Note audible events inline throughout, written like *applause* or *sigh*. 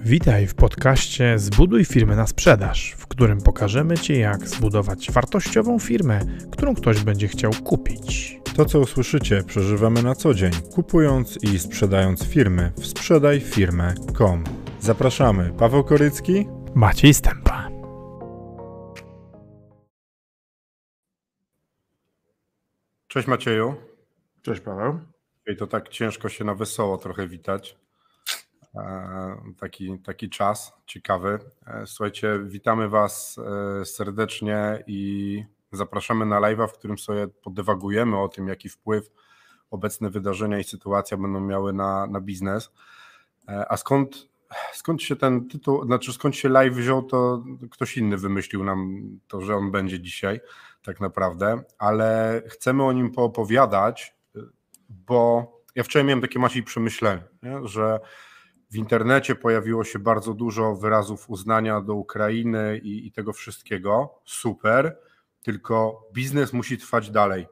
Witaj w podcaście Zbuduj firmę na sprzedaż, w którym pokażemy Ci, jak zbudować wartościową firmę, którą ktoś będzie chciał kupić. To, co usłyszycie, przeżywamy na co dzień, kupując i sprzedając firmy w sprzedajfirmę.com. Zapraszamy, Paweł Korycki, Maciej Stępa. Cześć Macieju. Cześć Paweł. I to tak ciężko się na wesoło trochę witać. E, taki, taki czas ciekawy. E, słuchajcie, witamy Was e, serdecznie i zapraszamy na live'a, w którym sobie podewagujemy o tym, jaki wpływ obecne wydarzenia i sytuacja będą miały na, na biznes. A skąd, skąd się ten tytuł, znaczy skąd się live wziął, to ktoś inny wymyślił nam to, że on będzie dzisiaj, tak naprawdę, ale chcemy o nim poopowiadać, bo ja wczoraj miałem takie Maciej przemyślenie, nie? że w internecie pojawiło się bardzo dużo wyrazów uznania do Ukrainy i, i tego wszystkiego. Super, tylko biznes musi trwać dalej.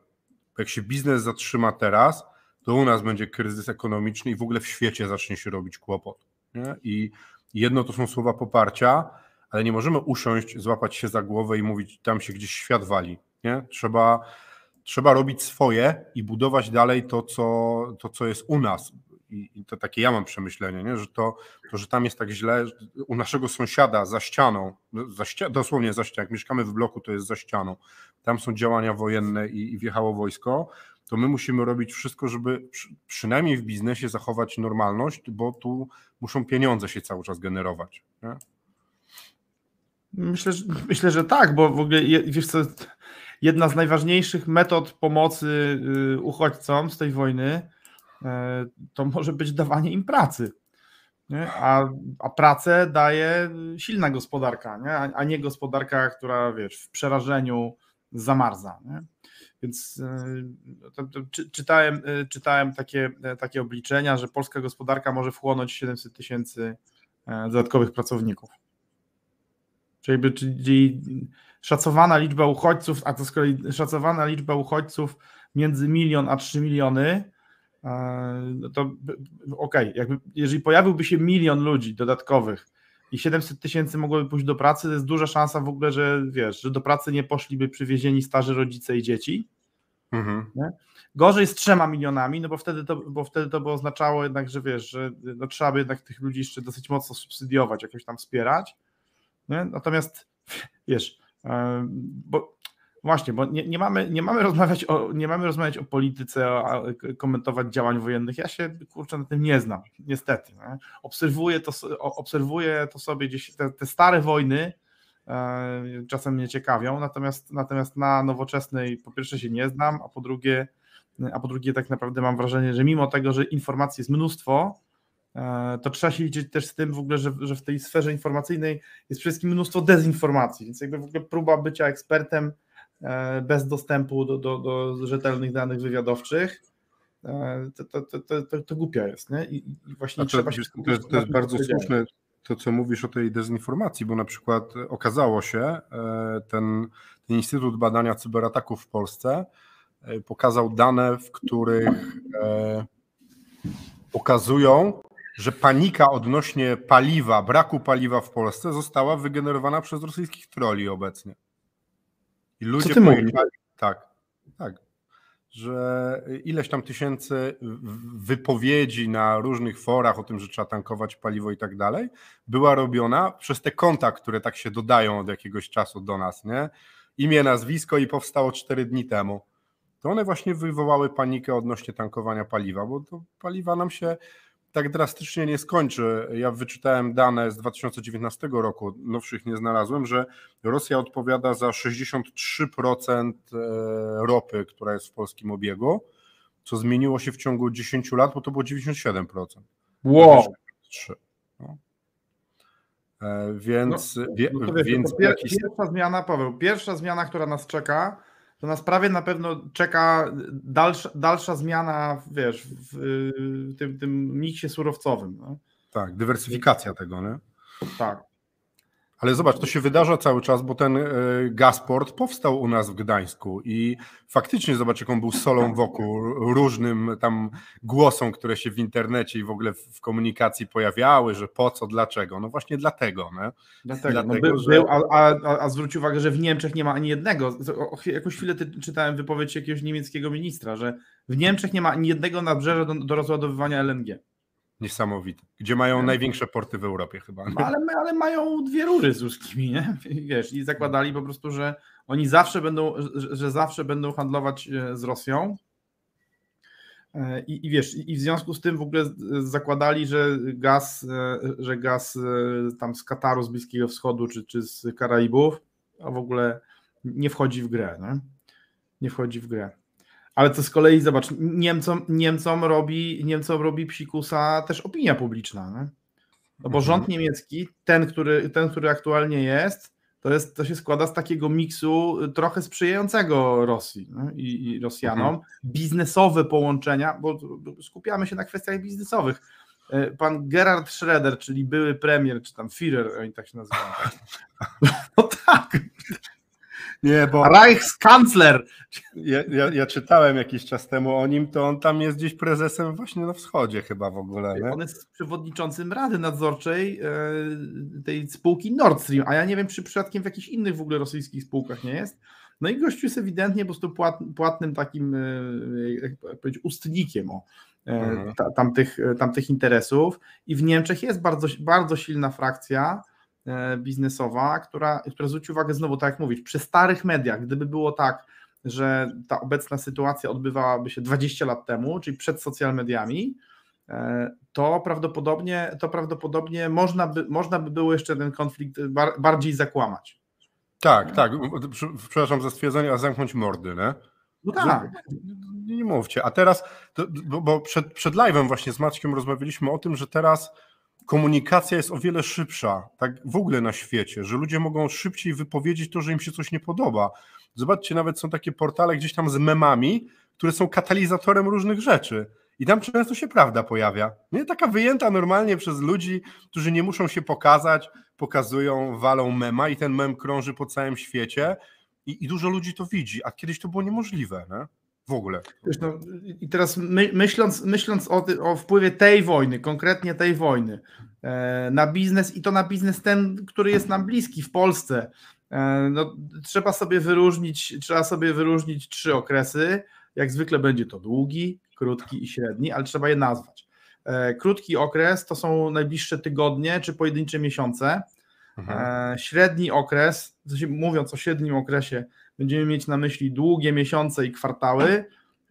Jak się biznes zatrzyma teraz, to u nas będzie kryzys ekonomiczny i w ogóle w świecie zacznie się robić kłopot. Nie? I jedno to są słowa poparcia, ale nie możemy usiąść, złapać się za głowę i mówić, tam się gdzieś świat wali. Nie? Trzeba, trzeba robić swoje i budować dalej to co, to, co jest u nas, i, to takie ja mam przemyślenie, nie? że to, to, że tam jest tak źle, u naszego sąsiada za ścianą, za ści dosłownie za ścianą, jak mieszkamy w bloku, to jest za ścianą, tam są działania wojenne i, i wjechało wojsko, to my musimy robić wszystko, żeby przy, przynajmniej w biznesie zachować normalność, bo tu muszą pieniądze się cały czas generować. Nie? Myślę, że, myślę, że tak, bo w ogóle wiesz co, jedna z najważniejszych metod pomocy y, uchodźcom z tej wojny to może być dawanie im pracy. Nie? A, a pracę daje silna gospodarka, nie? A, a nie gospodarka, która wiesz, w przerażeniu zamarza. Nie? Więc e, czytałem, e, czytałem takie, takie obliczenia, że polska gospodarka może wchłonąć 700 tysięcy dodatkowych pracowników. Czyli, czyli szacowana liczba uchodźców, a to z kolei szacowana liczba uchodźców między milion a 3 miliony to okej, okay, jeżeli pojawiłby się milion ludzi dodatkowych i 700 tysięcy mogłoby pójść do pracy, to jest duża szansa w ogóle, że wiesz, że do pracy nie poszliby przywiezieni starzy rodzice i dzieci. Mhm. Gorzej z trzema milionami, no bo wtedy to, bo wtedy to by oznaczało jednak, że wiesz, że no, trzeba by jednak tych ludzi jeszcze dosyć mocno subsydiować, jakoś tam wspierać. Nie? Natomiast wiesz, bo Właśnie, bo nie, nie, mamy, nie, mamy rozmawiać o, nie mamy rozmawiać o polityce, o, komentować działań wojennych. Ja się kurczę na tym nie znam, niestety. Nie? Obserwuję, to, obserwuję to sobie gdzieś, te, te stare wojny e, czasem mnie ciekawią, natomiast, natomiast na nowoczesnej po pierwsze się nie znam, a po drugie, a po drugie tak naprawdę mam wrażenie, że mimo tego, że informacji jest mnóstwo, e, to trzeba się liczyć też z tym w ogóle, że, że w tej sferze informacyjnej jest przede wszystkim mnóstwo dezinformacji, więc jakby w ogóle próba bycia ekspertem bez dostępu do, do, do rzetelnych danych wywiadowczych, e, to, to, to, to, to głupia jest. Nie? I, i właśnie to, trzeba się to, jest, to jest bardzo słuszne to, co mówisz o tej dezinformacji, bo na przykład okazało się, e, ten, ten Instytut Badania Cyberataków w Polsce pokazał dane, w których pokazują, że panika odnośnie paliwa, braku paliwa w Polsce została wygenerowana przez rosyjskich troli obecnie. I ludzie Co ty tak, tak, że ileś tam tysięcy wypowiedzi na różnych forach o tym, że trzeba tankować paliwo i tak dalej, była robiona przez te konta, które tak się dodają od jakiegoś czasu do nas, nie? Imię, nazwisko i powstało cztery dni temu. To one właśnie wywołały panikę odnośnie tankowania paliwa, bo to paliwa nam się tak drastycznie nie skończy. Ja wyczytałem dane z 2019 roku, nowszych nie znalazłem, że Rosja odpowiada za 63% e, ropy, która jest w polskim obiegu, co zmieniło się w ciągu 10 lat, bo to było 97%. Wow. No. E, więc, no, wie, no więc pier, jakiś... pierwsza zmiana, Paweł, pierwsza zmiana, która nas czeka, to nas prawie na pewno czeka dalsza, dalsza zmiana, wiesz, w, w tym, tym miksie surowcowym. No. Tak, dywersyfikacja tego, nie? Tak. Ale zobacz, to się wydarza cały czas, bo ten e, Gasport powstał u nas w Gdańsku i faktycznie zobacz, jak on był solą wokół różnym tam głosom, które się w internecie i w ogóle w komunikacji pojawiały, że po co, dlaczego. No właśnie dlatego. Nie? Dlatego, dlatego no by, że... był, a, a, a zwróć uwagę, że w Niemczech nie ma ani jednego. Jakąś chwilę czytałem wypowiedź jakiegoś niemieckiego ministra, że w Niemczech nie ma ani jednego nabrzeża do, do rozładowywania LNG. Niesamowite. Gdzie mają największe porty w Europie chyba. Ale, ale mają dwie rury z ruskimi, nie? *laughs* Wiesz, i zakładali po prostu, że oni zawsze będą, że, że zawsze będą handlować e, z Rosją. E, I, I wiesz, i w związku z tym w ogóle zakładali, że gaz, e, że gaz tam z Kataru, z Bliskiego Wschodu czy, czy z Karaibów, a w ogóle nie wchodzi w grę. Nie, nie wchodzi w grę. Ale to z kolei, zobacz, Niemcom, Niemcom, robi, Niemcom robi psikusa też opinia publiczna. Nie? No bo mhm. rząd niemiecki, ten który, ten, który aktualnie jest, to, jest, to się składa z takiego miksu trochę sprzyjającego Rosji i, i, Rosjanom. Mhm. Biznesowe połączenia, bo skupiamy się na kwestiach biznesowych. E, pan Gerhard Schroeder, czyli były premier, czy tam Führer, oni tak się nazywają. *laughs* No tak. Nie, bo... Reichskancler! Ja, ja, ja, czytałem jakiś czas temu o nim, to on tam jest gdzieś prezesem właśnie na wschodzie chyba w ogóle. Nie? On jest przewodniczącym Rady Nadzorczej e, tej spółki Nord Stream, a ja nie wiem, czy przypadkiem w jakichś innych w ogóle rosyjskich spółkach nie jest. No i gościu jest ewidentnie po prostu płat, płatnym takim, e, jak powiedzieć, ustnikiem o, e, mhm. ta, tamtych, tamtych interesów. I w Niemczech jest bardzo, bardzo silna frakcja, biznesowa, która, która zwróci uwagę znowu, tak jak mówić, przy starych mediach, gdyby było tak, że ta obecna sytuacja odbywałaby się 20 lat temu, czyli przed social mediami, e, to prawdopodobnie, to prawdopodobnie można, by, można by było jeszcze ten konflikt bardziej zakłamać. Tak, tak. Przepraszam za stwierdzenie, a zamknąć mordy, nie? No tak. Nie, nie mówcie. A teraz, bo przed, przed live'em właśnie z Maćkiem rozmawialiśmy o tym, że teraz komunikacja jest o wiele szybsza, tak w ogóle na świecie, że ludzie mogą szybciej wypowiedzieć to, że im się coś nie podoba. Zobaczcie, nawet są takie portale gdzieś tam z memami, które są katalizatorem różnych rzeczy. I tam często się prawda pojawia. Nie taka wyjęta normalnie przez ludzi, którzy nie muszą się pokazać, pokazują, walą mema i ten mem krąży po całym świecie i, i dużo ludzi to widzi, a kiedyś to było niemożliwe. Nie? W ogóle. No, I teraz my, myśląc, myśląc o, o, wpływie tej wojny, konkretnie tej wojny, e, na biznes i to na biznes ten, który jest nam bliski w Polsce, e, no, trzeba sobie wyróżnić, trzeba sobie wyróżnić trzy okresy. Jak zwykle będzie to długi, krótki i średni, ale trzeba je nazwać. E, krótki okres to są najbliższe tygodnie czy pojedyncze miesiące. Mhm. E, średni okres, mówiąc o średnim okresie, będziemy mieć na myśli długie miesiące i kwartały,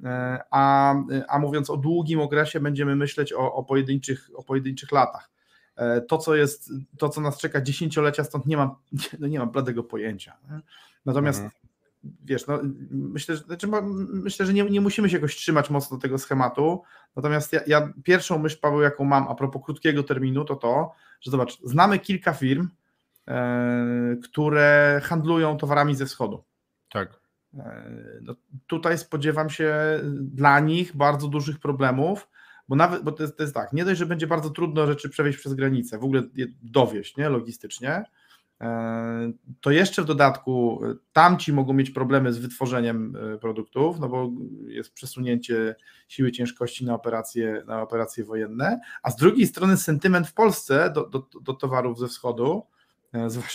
e, a, a mówiąc o długim okresie, będziemy myśleć o, o, pojedynczych, o pojedynczych latach. E, to, co jest, to, co nas czeka dziesięciolecia, stąd nie mam, *laughs* no nie mam bladego pojęcia. Natomiast mhm. wiesz, no, myślę, że, znaczy, myślę, że nie, nie musimy się jakoś trzymać mocno tego schematu. Natomiast ja, ja pierwszą myśl, Paweł, jaką mam a propos krótkiego terminu, to to, że zobacz, znamy kilka firm, e, które handlują towarami ze wschodu. Tak. E, no, tutaj spodziewam się dla nich bardzo dużych problemów, bo nawet, bo to jest, to jest, tak, nie dość, że będzie bardzo trudno rzeczy przewieźć przez granicę, w ogóle dowieść, nie, logistycznie, e, to jeszcze w dodatku tamci mogą mieć problemy z wytworzeniem e, produktów, no bo jest przesunięcie siły ciężkości na operacje, na operacje wojenne, a z drugiej strony sentyment w Polsce do, do, do towarów ze wschodu,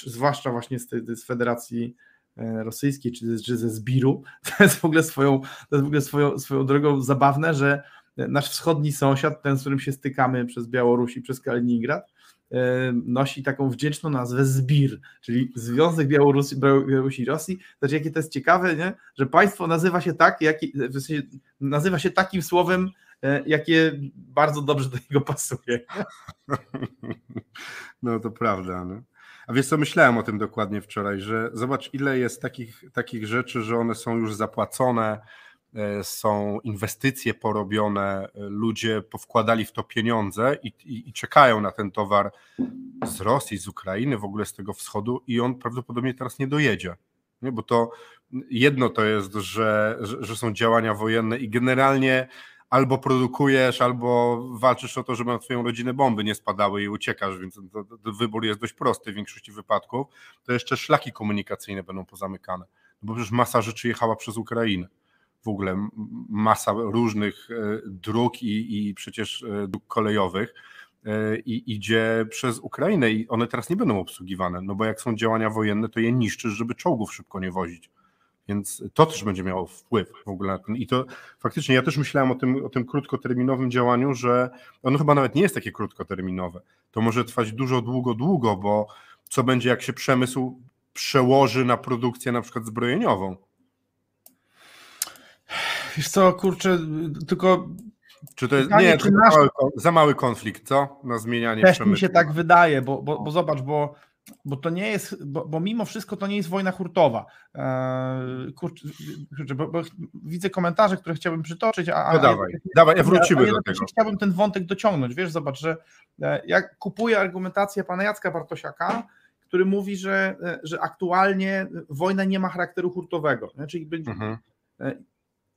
zwłaszcza właśnie z, tej, z Federacji E, rosyjskiej, czy, czy ze Zbiru, *laughs* to jest w ogóle swoją, to jest w ogóle swoją, swoją drogą zabawne, że nasz wschodni sąsiad, ten, z którym się stykamy przez Białoruś i przez Kaliningrad, e, nosi taką wdzięczną nazwę ZBIR, czyli Związek Białorusi, Białorusi i Rosji. Znaczy, jakie to jest ciekawe, nie? że państwo nazywa się tak, w sensie, nazywa się takim słowem, e, jakie bardzo dobrze do niego pasuje. *laughs* No to prawda. No. A wiesz co, myślałem o tym dokładnie wczoraj, że zobacz ile jest takich, takich rzeczy, że one są już zapłacone, e, są inwestycje porobione, e, ludzie powkładali w to pieniądze i, i, i, czekają na ten towar z Rosji, z Ukrainy, w ogóle z tego wschodu i on prawdopodobnie teraz nie dojedzie. Nie? Bo to jedno to jest, że, że, że są działania wojenne i generalnie albo produkujesz, albo walczysz o to, żeby na twoją rodzinę bomby nie spadały i uciekasz, więc to, to wybór jest dość prosty w większości wypadków, to jeszcze szlaki komunikacyjne będą pozamykane, no bo przecież masa rzeczy jechała przez Ukrainę w ogóle masa różnych e, dróg i, i przecież e, dróg kolejowych e, i idzie przez Ukrainę i one teraz nie będą obsługiwane, no bo jak są działania wojenne, to je niszczysz, żeby czołgów szybko nie wozić. Więc to też będzie miało wpływ w ogóle na ten. I to faktycznie ja też myślałem o tym, o tym krótkoterminowym działaniu, że ono chyba nawet nie jest takie krótkoterminowe. To może trwać dużo, długo, długo, bo co będzie, jak się przemysł przełoży na produkcję na przykład zbrojeniową? Wiesz co, kurczę, tylko. Czy to jest nie, czy nasz... za, mały, za, mały, konflikt, co? Na zmienianie Też przemysłu. mi się tak wydaje, bo, bo, bo zobacz, bo, bo to nie jest, bo, bo, mimo wszystko to nie jest wojna hurtowa. Eee, kurczę, bo, bo, widzę komentarze, które chciałbym przytoczyć. A, no dawaj, ja, dawaj, ja wrócimy ja, do tego. Chciałbym ten wątek dociągnąć. Wiesz, zobacz, że e, ja kupuję argumentację pana Jacka Bartosiaka, który mówi, że, e, że aktualnie wojna nie ma charakteru hurtowego. Czyli będzie, mhm. E,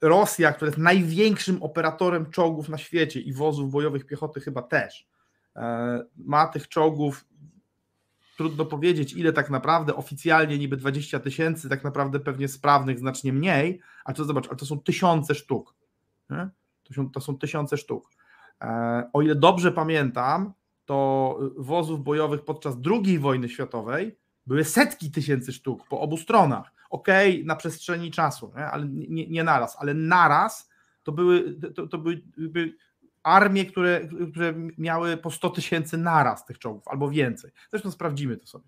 Rosja, która jest największym operatorem czołgów na świecie i wozów bojowych piechoty chyba też, ma tych czołgów, trudno powiedzieć ile tak naprawdę, oficjalnie niby 20 tysięcy, tak naprawdę pewnie sprawnych znacznie mniej, a to zobacz, ale to są tysiące sztuk. To są, to są tysiące sztuk. E, o ile dobrze pamiętam, to wozów bojowych podczas II wojny światowej były setki tysięcy sztuk po obu stronach okej, okay, na przestrzeni czasu, nie? ale nie, nie naraz, ale naraz to były, to, to były armie, które, które miały po 100 tysięcy naraz tych czołgów, albo więcej. Zresztą sprawdzimy to sobie.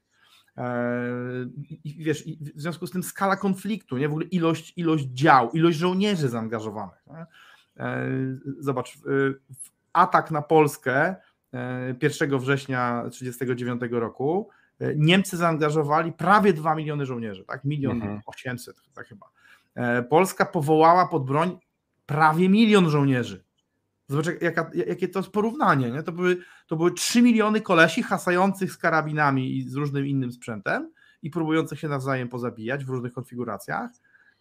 Eee, I wiesz, w związku z tym skala konfliktu, nie? w ogóle ilość, ilość dział, ilość żołnierzy zaangażowanych. Nie? Eee, zobacz, atak na Polskę 1 eee, września 1939 roku Niemcy zaangażowali prawie 2 miliony żołnierzy, tak? Milion mhm. 800 tak chyba. Polska powołała pod broń prawie milion żołnierzy. Zobacz, jaka, jakie to jest porównanie. Nie? To, były, to były 3 miliony kolesi hasających z karabinami i z różnym innym sprzętem i próbujących się nawzajem pozabijać w różnych konfiguracjach.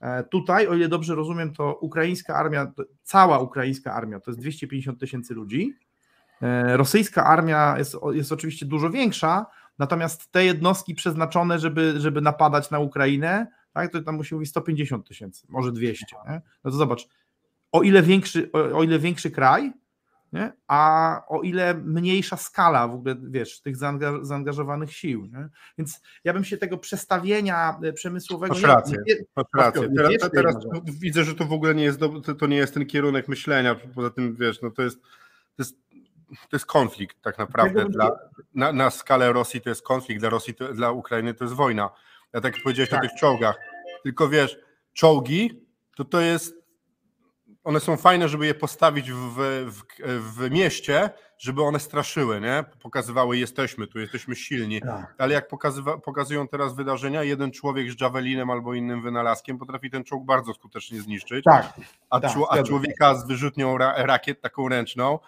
E, tutaj, o ile dobrze rozumiem, to ukraińska armia, cała ukraińska armia to jest 250 tysięcy ludzi. Rosyjska armia jest, jest oczywiście dużo większa, Natomiast te jednostki przeznaczone, żeby, żeby napadać na Ukrainę, tak, to tam musi mówić 150 tysięcy, może 200. Nie? No to zobacz, o ile większy, o, o ile większy kraj, nie? a o ile mniejsza skala w ogóle, wiesz, tych zaangażowanych sił. Nie? Więc ja bym się tego przestawienia e, przemysłowego... Masz rację, nie, masz rację. Teraz, teraz widzę, że to w ogóle nie jest, do, to nie jest ten kierunek myślenia, poza tym, wiesz, no to jest, to jest to jest konflikt tak naprawdę. Dla, na, na skalę Rosji to jest konflikt, dla Rosji, to, dla Ukrainy to jest wojna. Ja tak powiedziałeś tak. o tych czołgach. Tylko wiesz, czołgi to to jest. One są fajne, żeby je postawić w, w, w mieście, żeby one straszyły, nie? Pokazywały, jesteśmy tu, jesteśmy silni. Tak. Ale jak pokazywa, pokazują teraz wydarzenia, jeden człowiek z javelinem albo innym wynalazkiem potrafi ten czołg bardzo skutecznie zniszczyć. Tak. A, tak, a człowieka z wyrzutnią ra, rakiet, taką ręczną,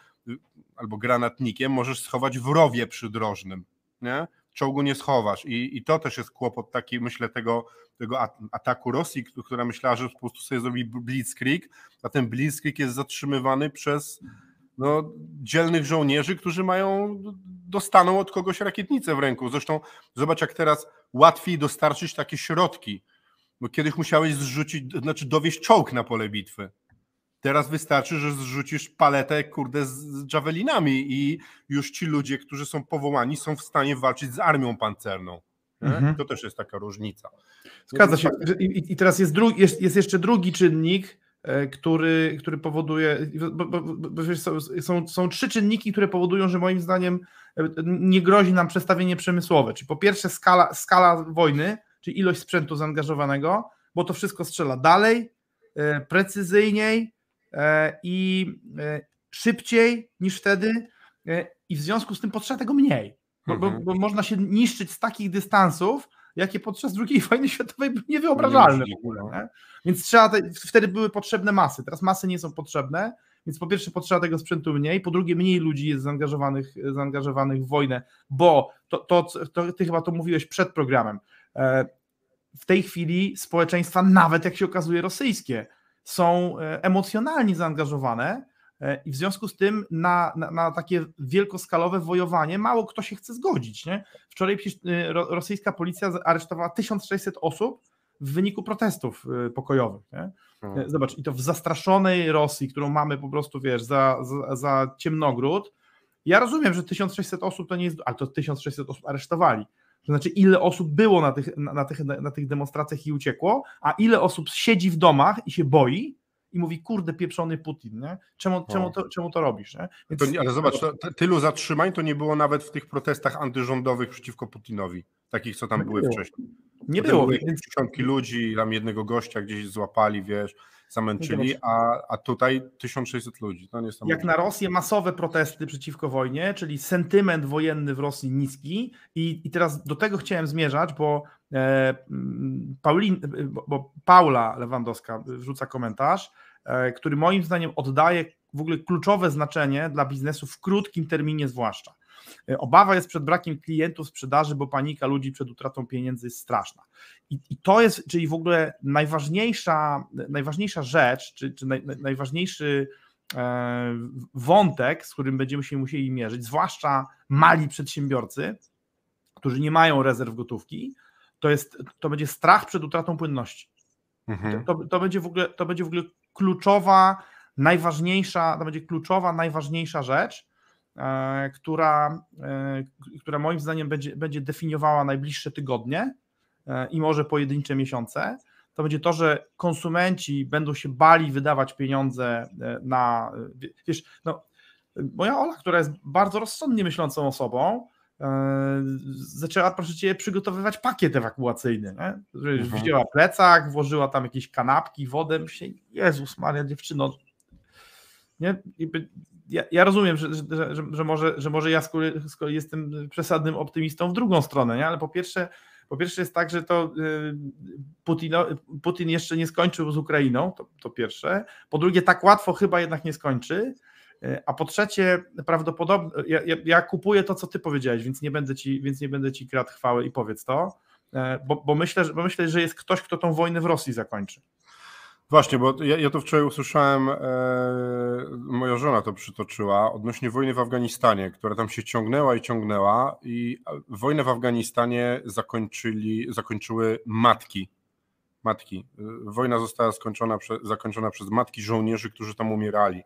albo granatnikiem możesz schować w rowie przydrożnym, nie? Czołgu nie schowasz I, i to też jest kłopot taki, myślę, tego, tego ataku Rosji, która myślała, że po prostu sobie zrobi blitzkrieg, a ten blitzkrieg jest zatrzymywany przez no, dzielnych żołnierzy, którzy mają, dostaną od kogoś rakietnicę w ręku. Zresztą zobacz, jak teraz łatwiej dostarczyć takie środki, bo kiedyś musiałeś zrzucić, znaczy dowieść czołg na pole bitwy. Teraz wystarczy, że zrzucisz paletę, kurde, z javelinami i już ci ludzie, którzy są powołani, są w stanie walczyć z armią pancerną. Mhm. To też jest taka różnica. Zgadza się. I, i teraz jest, drugi, jest, jest jeszcze drugi czynnik, e, który, który powoduje, bo, bo, bo są, są trzy czynniki, które powodują, że moim zdaniem e, nie grozi nam przestawienie przemysłowe. Czyli po pierwsze skala, skala wojny, czyli ilość sprzętu zaangażowanego, bo to wszystko strzela dalej, e, precyzyjniej, i szybciej niż wtedy i w związku z tym potrzeba tego mniej, bo, mhm. bo, bo można się niszczyć z takich dystansów, jakie podczas II *laughs* wojny światowej były niewyobrażalne w ogóle. Nie? Więc trzeba te, wtedy były potrzebne masy, teraz masy nie są potrzebne, więc po pierwsze potrzeba tego sprzętu mniej, po drugie mniej ludzi jest zaangażowanych, zaangażowanych w wojnę, bo to, to, to ty chyba to mówiłeś przed programem, w tej chwili społeczeństwa, nawet jak się okazuje rosyjskie, są e, emocjonalnie zaangażowane E, I w związku z tym na, na, na, takie wielkoskalowe wojowanie mało kto się chce zgodzić. Nie? Wczoraj y, rosyjska policja aresztowała 1600 osób w wyniku protestów y, pokojowych. Nie? Hmm. Zobacz, i to w zastraszonej Rosji, którą mamy po prostu, wiesz, za, za, za ciemnogród. Ja rozumiem, że 1600 osób to nie jest, ale to 1600 osób aresztowali. To znaczy, ile osób było na tych, na, na, tych, na tych demonstracjach i uciekło, a ile osób siedzi w domach i się boi, i mówi, kurde, pieprzony Putin, nie? Czemu, czemu, to, czemu to robisz? Nie? Więc... To, ale zobacz, to, tylu zatrzymań to nie było nawet w tych protestach antyrządowych przeciwko Putinowi, takich, co tam były było. wcześniej. Nie Potem było. Więc... Dziesiątki ludzi, tam jednego gościa gdzieś złapali, wiesz, zamęczyli, a, a tutaj 1600 ludzi. To nie Jak na Rosję masowe protesty przeciwko wojnie, czyli sentyment wojenny w Rosji niski i, i teraz do tego chciałem zmierzać, bo, e, mm, Paulin, bo, bo Paula Lewandowska wrzuca komentarz, który moim zdaniem oddaje w ogóle kluczowe znaczenie dla biznesu w krótkim terminie zwłaszcza. E, obawa jest przed brakiem klientów sprzedaży, bo panika ludzi przed utratą pieniędzy jest straszna. I, i to jest, czyli w ogóle najważniejsza, najważniejsza rzecz, czy, czy naj, najważniejszy e, wątek, z którym będziemy się musieli mierzyć, zwłaszcza mali przedsiębiorcy, którzy nie mają rezerw gotówki, to, jest, to będzie strach przed utratą płynności. Mhm. To, to, będzie w ogóle, to będzie w ogóle kluczowa, najważniejsza, to będzie kluczowa, najważniejsza rzecz, E, która, e, która moim zdaniem będzie, będzie definiowała najbliższe tygodnie e, i może pojedyncze miesiące, to będzie to, że konsumenci będą się bali wydawać pieniądze na. Wiesz, no, moja Ola, która jest bardzo rozsądnie myślącą osobą, zaczęła, proszę cię, przygotowywać pakiet ewakuacyjny. Nie? Mhm. Wzięła plecak, włożyła tam jakieś kanapki, wodę. Myślę, Jezus Maria, dziewczyno. Nie? ja, ja rozumiem, że, że, że, że, może, że może ja z kolei jestem przesadnym optymistą w drugą stronę, nie? ale po pierwsze, po pierwsze jest tak, że to y, Putin, Putin jeszcze nie skończył z Ukrainą, to, to pierwsze. Po drugie, tak łatwo chyba jednak nie skończy. A po trzecie, prawdopodobnie, ja, ja, kupuję to, co ty powiedziałeś, więc nie będę ci, więc nie będę ci kradł chwały i powiedz to, y, bo, bo, myślę, bo myślę, że jest ktoś, kto tą wojnę w Rosji zakończy. Właśnie, bo ja, ja to wczoraj usłyszałem, e, moja żona to przytoczyła, odnośnie wojny w Afganistanie, która tam się ciągnęła i ciągnęła i wojnę w Afganistanie zakończyli, zakończyły matki. Matki. Wojna została skończona, zakończona przez matki żołnierzy, którzy tam umierali.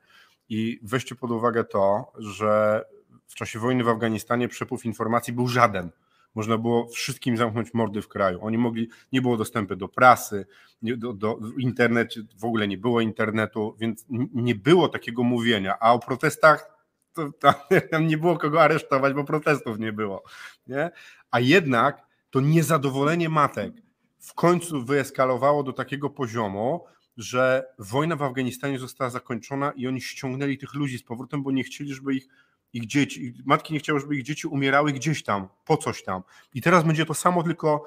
I weźcie pod uwagę to, że w czasie wojny w Afganistanie przepływ informacji był żaden można było wszystkim zamknąć mordy w kraju. Oni mogli, nie było dostępu do prasy, do, do internecie, w ogóle nie było internetu, więc nie było takiego mówienia. A o protestach to *laughs* tam nie było kogo aresztować, bo protestów nie było. Nie? A jednak to niezadowolenie matek w końcu wyeskalowało do takiego poziomu, że wojna w Afganistanie została zakończona i oni ściągnęli tych ludzi z powrotem, bo nie chcieli, żeby ich ich dzieci, matki nie chciały, żeby ich dzieci umierały gdzieś tam, po coś tam. I teraz będzie to samo, tylko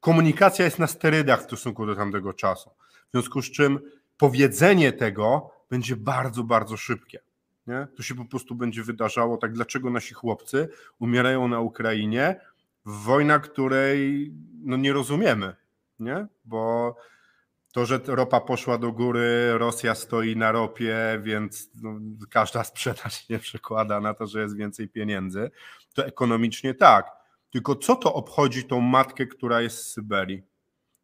komunikacja jest na sterydach w stosunku do tamtego czasu. W związku z czym powiedzenie tego będzie bardzo, bardzo szybkie. Nie? To się po prostu będzie wydarzało tak, dlaczego nasi chłopcy umierają na Ukrainie wojna, której no, nie rozumiemy, nie? bo to, że ropa poszła do góry, Rosja stoi na ropie, więc no, każda sprzedaż nie przekłada na to, że jest więcej pieniędzy, to ekonomicznie tak. Tylko co to obchodzi tą matkę, która jest z Syberii,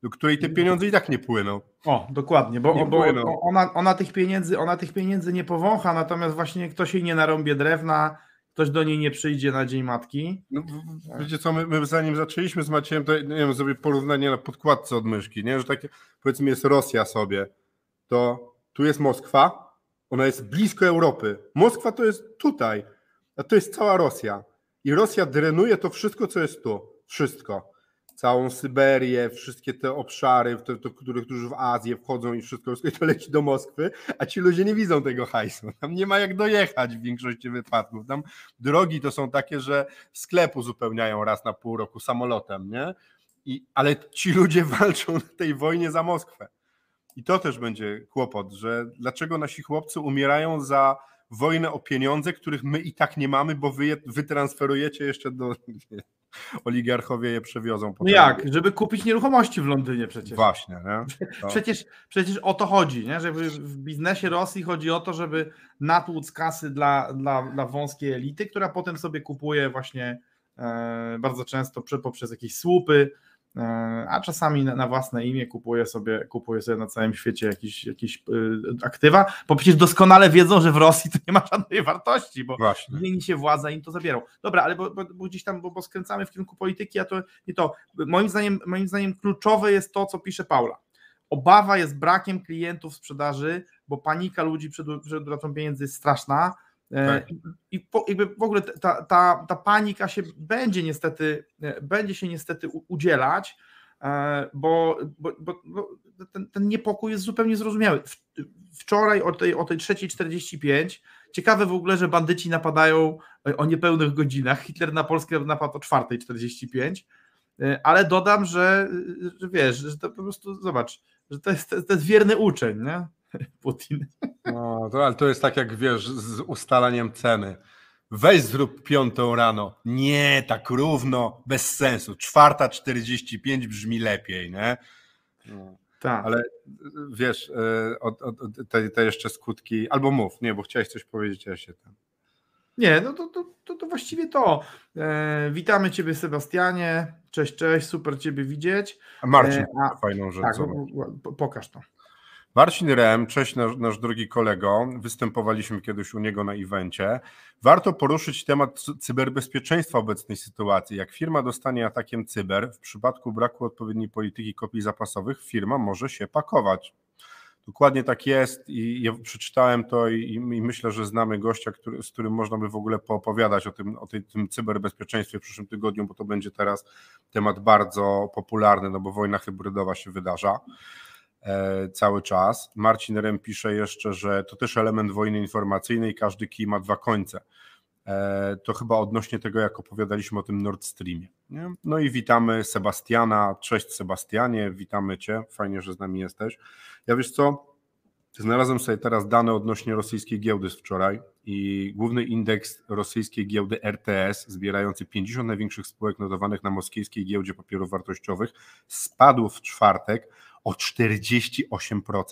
do której te pieniądze i tak nie płyną? O, dokładnie, bo, bo ona, ona, tych pieniędzy, ona tych pieniędzy nie powącha, natomiast właśnie ktoś jej nie narąbie drewna, ktoś do niej nie przyjdzie na Dzień Matki. No, wiecie co, my, my, zanim zaczęliśmy z Maciejem, to nie wiem, sobie porównanie na podkładce od myszki, nie? że takie powiedzmy jest Rosja sobie, to tu jest Moskwa, ona jest blisko Europy. Moskwa to jest tutaj, a to jest cała Rosja. I Rosja drenuje to wszystko, co jest tu. Wszystko całą Syberię, wszystkie te obszary, te, te, które, którzy w Azję wchodzą i wszystko, wszystko to leci do Moskwy, a ci ludzie nie widzą tego hajsu. Tam nie ma jak dojechać w większości wypadków. Tam drogi to są takie, że sklepu uzupełniają raz na pół roku samolotem, nie? I, ale ci ludzie *laughs* walczą w tej wojnie za Moskwę. I to też będzie kłopot, że dlaczego nasi chłopcy umierają za wojnę o pieniądze, których my i tak nie mamy, bo wy je wytransferujecie jeszcze do *laughs* oligarchowie je przewiozą. No jak? Żeby kupić nieruchomości w Londynie przecież. Właśnie, nie? To... *laughs* Przecież, przecież o to chodzi, nie? Żeby w biznesie Rosji chodzi o to, żeby natłuc kasy dla, dla, dla wąskiej elity, która potem sobie kupuje właśnie e, bardzo często poprzez jakieś słupy, a czasami na, własne imię kupuje sobie, kupuje sobie na całym świecie jakieś, jakieś e, aktywa, bo przecież doskonale wiedzą, że w Rosji to nie ma żadnej *laughs* wartości, bo Właśnie. zmieni się władza im to zabierą. Dobra, ale bo, bo, bo gdzieś tam, bo, bo, skręcamy w kierunku polityki, a to nie to. Moim zdaniem, moim zdaniem kluczowe jest to, co pisze Paula. Obawa jest brakiem klientów sprzedaży, bo panika ludzi przed, przed utratą pieniędzy jest straszna E, tak. I po, jakby w ogóle ta, ta, ta panika się będzie niestety, e, będzie się niestety udzielać, e, bo, bo, bo ten, ten, niepokój jest zupełnie zrozumiały. Wczoraj o tej, o tej 3.45 ciekawe w ogóle, że bandyci napadają o niepełnych godzinach. Hitler na Polskę napadł o 4.45, ale dodam, że, że wiesz, że to po prostu zobacz, że to jest, to jest wierny uczeń, nie? *laughs* Putin. No, to, ale to jest tak jak wiesz, z ustalaniem ceny. Weź zrób piątą rano. Nie, tak równo, bez sensu. Czwarta 45 brzmi lepiej, nie? No. Tak. Ale wiesz, e, te, te, jeszcze skutki, albo mów, nie, bo chciałeś coś powiedzieć, ja się tam. Nie, no to, to, to, to właściwie to. E, witamy Ciebie, Sebastianie. Cześć, cześć, super Ciebie widzieć. A Marcin, e, a, fajną rzecz. Tak, pokaż to. Marcin Rem, cześć nasz, nasz drogi kolego, występowaliśmy kiedyś u niego na evencie. Warto poruszyć temat cyberbezpieczeństwa obecnej sytuacji. Jak firma dostanie atakiem cyber, w przypadku braku odpowiedniej polityki kopii zapasowych, firma może się pakować. Dokładnie tak jest i ja przeczytałem to i, i myślę, że znamy gościa, który, z którym można by w ogóle poopowiadać o tym, o tej, tym cyberbezpieczeństwie w przyszłym tygodniu, bo to będzie teraz temat bardzo popularny, no bo wojna hybrydowa się wydarza. E, cały czas. Marcin Rem pisze jeszcze, że to też element wojny informacyjnej, każdy kij ma dwa końce. E, to chyba odnośnie tego, jak opowiadaliśmy o tym Nord Streamie. Nie? No i witamy Sebastiana. Cześć Sebastianie, witamy Cię. Fajnie, że z nami jesteś. Ja wiesz co? Znalazłem sobie teraz dane odnośnie rosyjskiej giełdy z wczoraj i główny indeks rosyjskiej giełdy RTS, zbierający 50 największych spółek notowanych na moskiewskiej giełdzie papierów wartościowych, spadł w czwartek o 48%.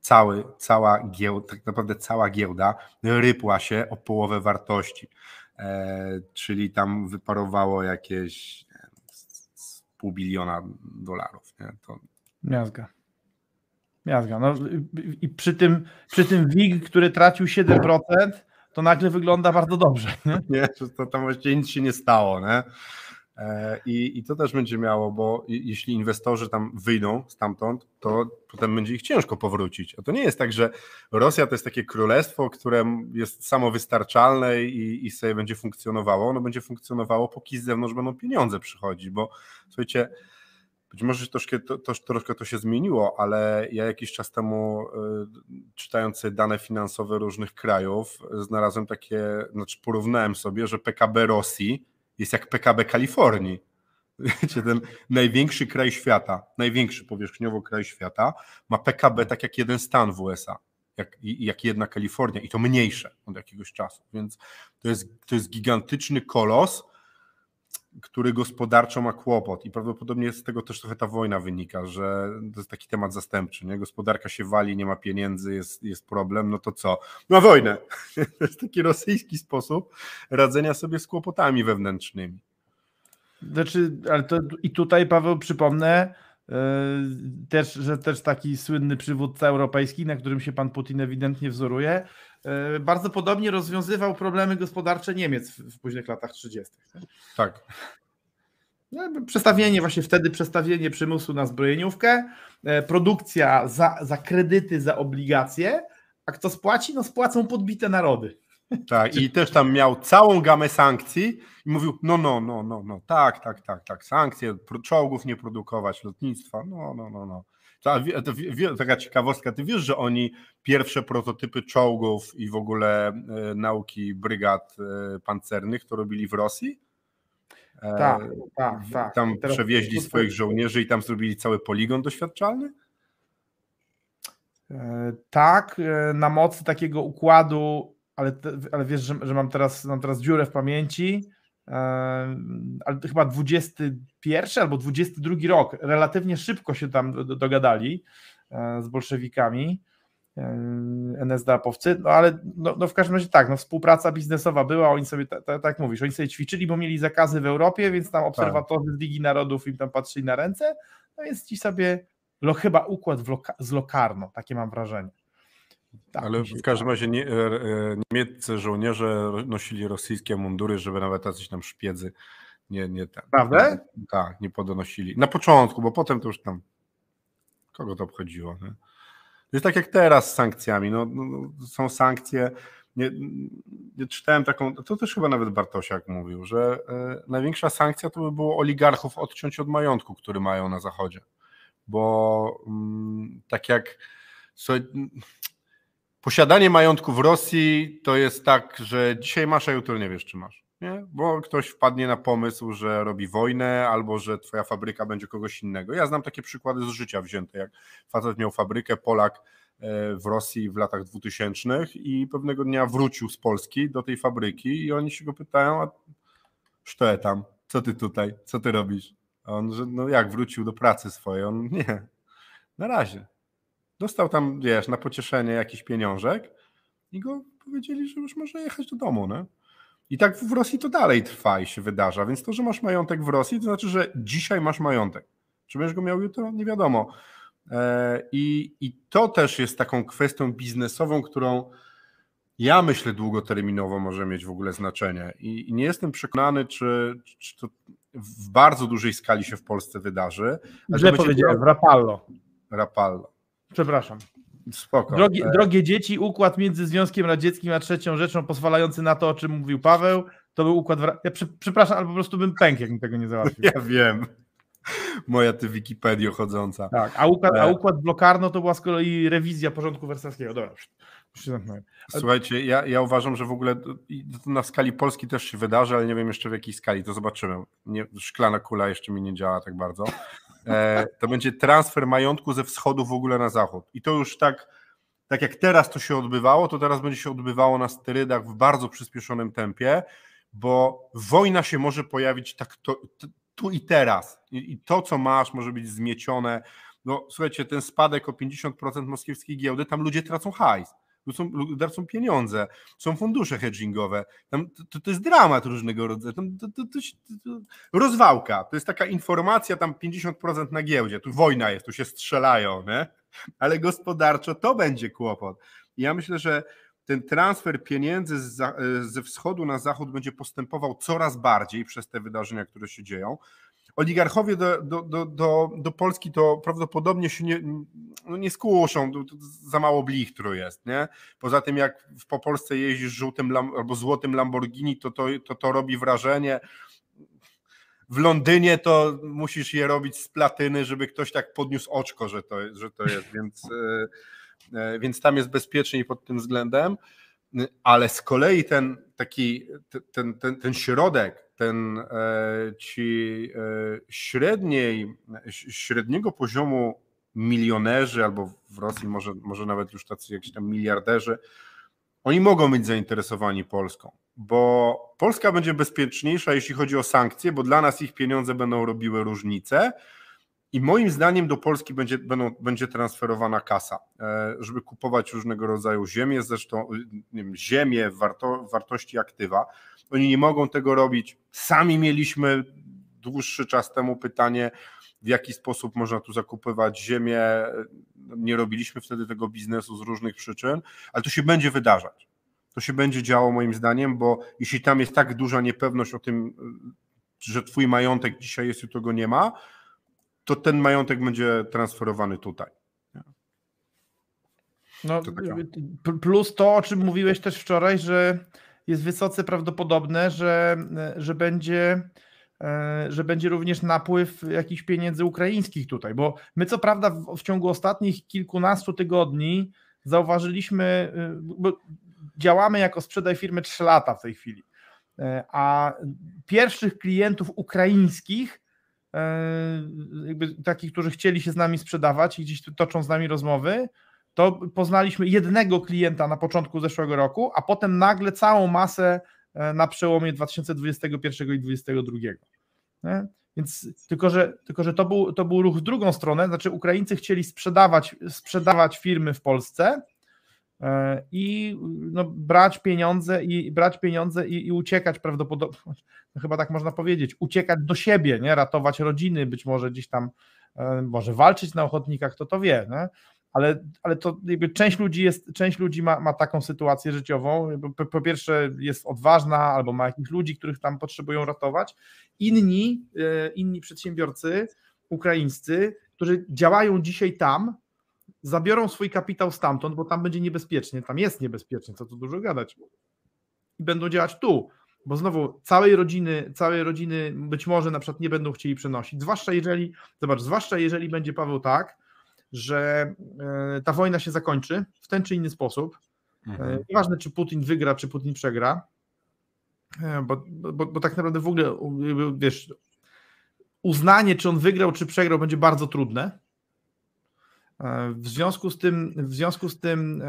Cały, cała giełda, tak naprawdę cała giełda rypła się o połowę wartości, e, czyli tam wyparowało jakieś wiem, pół biliona dolarów. Nie? To... Miazga. Miazga. No, I przy tym, przy tym WIG, który tracił 7%, to nagle wygląda bardzo dobrze. Nie, nie to tam właściwie nic się nie stało. Nie? E, I, I to też będzie miało, bo jeśli inwestorzy tam wyjdą stamtąd, to potem będzie ich ciężko powrócić. A to nie jest tak, że Rosja to jest takie królestwo, które jest samowystarczalne i, i sobie będzie funkcjonowało. Ono będzie funkcjonowało, póki z zewnątrz będą pieniądze przychodzić, bo słuchajcie, być może troszkę to, to, troszkę to się zmieniło, ale ja jakiś czas temu y, czytając dane finansowe różnych krajów, znalazłem takie, znaczy porównałem sobie, że PKB Rosji jest jak PKB Kalifornii. *laughs* Wiecie, ten największy kraj świata, największy powierzchniowo kraj świata, ma PKB tak jak jeden stan w USA, jak, jak jedna Kalifornia i to mniejsze od jakiegoś czasu. Więc to jest, to jest gigantyczny kolos, który gospodarczo ma kłopot i prawdopodobnie z tego też trochę ta wojna wynika, że to jest taki temat zastępczy, nie? gospodarka się wali, nie ma pieniędzy, jest, jest problem, no to co? Ma wojnę. *laughs* To jest taki rosyjski sposób radzenia sobie z kłopotami wewnętrznymi. Znaczy, ale to i tutaj Paweł przypomnę, yy, też, że też taki słynny przywódca europejski, na którym się pan Putin ewidentnie wzoruje, bardzo podobnie rozwiązywał problemy gospodarcze Niemiec w, późnych latach 30. Tak. No, przestawienie, właśnie wtedy przestawienie przymusu na zbrojeniówkę, e, produkcja za, za kredyty, za obligacje, a kto spłaci? No spłacą podbite narody. Tak, i też tam miał całą gamę sankcji i mówił, no, no, no, no, no, tak, tak, tak, tak, sankcje, czołgów nie produkować, lotnictwa, no, no, no, no. Taka ciekawostka, ty wiesz, że oni pierwsze prototypy czołgów i w ogóle e, nauki brygad e, pancernych to robili w Rosji? E, tak, tak, tak. Tam Teraz... przewieźli swoich żołnierzy i tam zrobili cały poligon doświadczalny? Tak, na mocy takiego układu, ale, ale wiesz, że, że mam, teraz, mam teraz dziurę w pamięci, ale chyba 21 albo 22 rok, relatywnie szybko się tam dogadali z bolszewikami NSDAP-owcy, no ale no, no, w każdym razie tak, no współpraca biznesowa była, oni sobie, tak ta, tak mówisz, oni sobie ćwiczyli, bo mieli zakazy w Europie, więc tam obserwatorzy tak. z Ligi Narodów im tam patrzyli na ręce, no więc ci sobie, no chyba układ loka, z Lokarno, takie mam wrażenie. Tak, ale w każdym razie nie, e, e, niemieccy żołnierze nosili rosyjskie mundury, żeby nawet jacyś tam szpiedzy nie, nie ten. Prawda? Tak, nie podonosili. Na początku, bo potem to już tam kogo to obchodziło. Nie? Jest tak jak teraz z sankcjami. No, no, no, są sankcje. Nie, nie, czytałem taką, to też chyba nawet Bartosiak mówił, że y, największa sankcja to by było oligarchów odciąć od majątku, który mają na Zachodzie. Bo y, tak jak sobie, posiadanie majątku w Rosji to jest tak, że dzisiaj masz, a jutro nie wiesz, czy masz. Nie? Bo ktoś wpadnie na pomysł, że robi wojnę albo że twoja fabryka będzie kogoś innego. Ja znam takie przykłady z życia wzięte, jak facet miał fabrykę, Polak e, w Rosji w latach 2000 i pewnego dnia wrócił z Polski do tej fabryki i oni się go pytają, a co tam, co ty tutaj, co ty robisz? A on, że no jak wrócił do pracy swojej? On nie, na razie. Dostał tam, wiesz, na pocieszenie jakiś pieniążek i go powiedzieli, że już może jechać do domu, nie? I tak w Rosji to dalej trwa i się wydarza, więc to, że masz majątek w Rosji, to znaczy, że dzisiaj masz majątek. Czy będziesz go miał jutro? Nie wiadomo. E, I, I to też jest taką kwestią biznesową, którą ja myślę długoterminowo może mieć w ogóle znaczenie. I, i nie jestem przekonany, czy, czy to w bardzo dużej skali się w Polsce wydarzy. Źle powiedziałem, Rapallo. Rapallo. Przepraszam. Spoko. Drogie, drogie, dzieci, układ między Związkiem Radzieckim a trzecią rzeczą pozwalający na to, o czym mówił Paweł, to był układ. Ja przy, przepraszam, ale po prostu bym pękł, jakbym tego nie załatwił. Ja wiem. Moja ty Wikipedia chodząca. Tak, a układ, a e. układ blokarno to była z kolei rewizja porządku wersalskiego. Dobra, Słuchajcie, ja, ja uważam, że w ogóle na skali Polski też się wydarzy, ale nie wiem jeszcze w jakiej skali, to zobaczymy. Nie, szklana kula jeszcze mi nie działa tak bardzo. E, to będzie transfer majątku ze wschodu w ogóle na zachód. I to już tak, tak jak teraz to się odbywało, to teraz będzie się odbywało na sterydach w bardzo przyspieszonym tempie, bo wojna się może pojawić tak to, tu i teraz. I, I, to, co masz, może być zmiecione. No słuchajcie, ten spadek o 50% moskiewskiej giełdy, tam ludzie tracą hajs są, tracą pieniądze, są fundusze hedgingowe, tam, to, to jest dramat różnego rodzaju, tam, to, to, to, rozwałka, to jest taka informacja tam 50% na giełdzie, tu wojna jest, tu się strzelają, nie? ale gospodarczo to będzie kłopot. I ja myślę, że ten transfer pieniędzy ze wschodu na zachód będzie postępował coraz bardziej przez te wydarzenia, które się dzieją oligarchowie do, do, do, do, do Polski to prawdopodobnie się nie, no nie za mało blichtru jest, nie? Poza tym jak po Polsce jeździsz żółtym albo złotym Lamborghini, to to, to to robi wrażenie. W Londynie to musisz je robić z platyny, żeby ktoś tak podniósł oczko, że to, że to jest, więc, e, e, więc tam jest bezpieczniej pod tym względem ale z kolei ten taki, ten, ten, ten środek, ten e, ci e, średniej, średniego poziomu milionerzy, albo w Rosji może, może nawet już tacy jakiś tam miliarderzy, oni mogą być zainteresowani Polską, bo Polska będzie bezpieczniejsza, jeśli chodzi o sankcje, bo dla nas ich pieniądze będą robiły różnicę, i moim zdaniem do Polski będzie, będą, będzie transferowana kasa, e, żeby kupować różnego rodzaju ziemię, zresztą nie wiem, ziemię, warto, wartości aktywa. Oni nie mogą tego robić. Sami mieliśmy dłuższy czas temu pytanie, w jaki sposób można tu zakupywać ziemię. Nie robiliśmy wtedy tego biznesu z różnych przyczyn, ale to się będzie wydarzać. To się będzie działo moim zdaniem, bo jeśli tam jest tak duża niepewność o tym, że twój majątek dzisiaj jest, jutro go nie ma, to ten majątek będzie transferowany tutaj. No, plus to, o czym mówiłeś też wczoraj, że jest wysoce prawdopodobne, że, że będzie e, że będzie również napływ jakichś pieniędzy ukraińskich tutaj, bo my co prawda w, w ciągu ostatnich kilkunastu tygodni zauważyliśmy, e, bo działamy jako sprzedaj firmy 3 lata w tej chwili, e, a pierwszych klientów ukraińskich jakby takich, którzy chcieli się z nami sprzedawać i gdzieś toczą z nami rozmowy, to poznaliśmy jednego klienta na początku zeszłego roku, a potem nagle całą masę e, na przełomie 2021 i 2022. Nie? Więc tylko, że, tylko, że to, był, to był ruch w drugą stronę, znaczy Ukraińcy chcieli sprzedawać, sprzedawać firmy w Polsce e, i no, brać pieniądze i brać pieniądze i, i uciekać prawdopodobnie, no, chyba tak można powiedzieć, uciekać do siebie, nie? ratować rodziny, być może gdzieś tam e, może walczyć na ochotnikach, kto to wie, nie? Ale, ale to jakby część ludzi jest, część ludzi ma, ma taką sytuację życiową. Po, po, pierwsze jest odważna, albo ma jakichś ludzi, których tam potrzebują ratować. Inni, e, inni przedsiębiorcy ukraińscy, którzy działają dzisiaj tam, zabiorą swój kapitał stamtąd, bo tam będzie niebezpiecznie, tam jest niebezpiecznie, co tu dużo gadać. I będą działać tu, bo znowu całej rodziny, całej rodziny być może na przykład nie będą chcieli przenosić, zwłaszcza jeżeli, zobacz, zwłaszcza jeżeli będzie Paweł tak, że e, ta wojna się zakończy w ten czy inny sposób. E, mhm. Nieważne, czy Putin wygra, czy Putin przegra, e, bo, bo, bo tak naprawdę w ogóle, wiesz, uznanie, czy on wygrał, czy przegrał, będzie bardzo trudne. W związku z tym, w związku z tym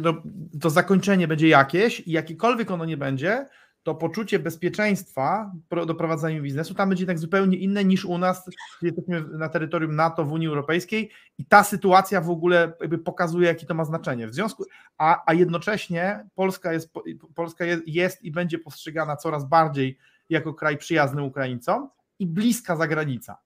no, to zakończenie będzie jakieś i jakiekolwiek ono nie będzie, to poczucie bezpieczeństwa do prowadzenia biznesu tam będzie tak zupełnie inne niż u nas, jesteśmy na terytorium NATO w Unii Europejskiej i ta sytuacja w ogóle pokazuje, jakie to ma znaczenie. W związku, a, a jednocześnie Polska jest, Polska jest, jest i będzie postrzegana coraz bardziej jako kraj przyjazny Ukraińcom i bliska zagranica.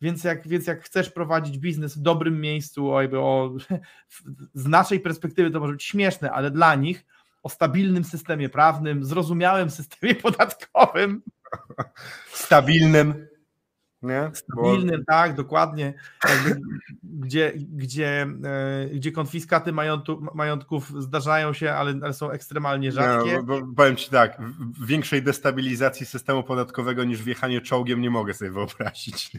Więc jak, więc jak chcesz prowadzić biznes w dobrym miejscu, o, o, *laughs* z naszej perspektywy to może być śmieszne, ale dla nich o stabilnym systemie prawnym, zrozumiałym systemie podatkowym. Stabilnym. Nie? Stabilnym, Bo... tak, dokładnie. Jakby, gdzie, gdzie, e, gdzie konfiskaty majątku, majątków zdarzają się, ale, ale są ekstremalnie rzadkie. No, bo, powiem Ci tak, większej destabilizacji systemu podatkowego niż wjechanie czołgiem nie mogę sobie wyobrazić.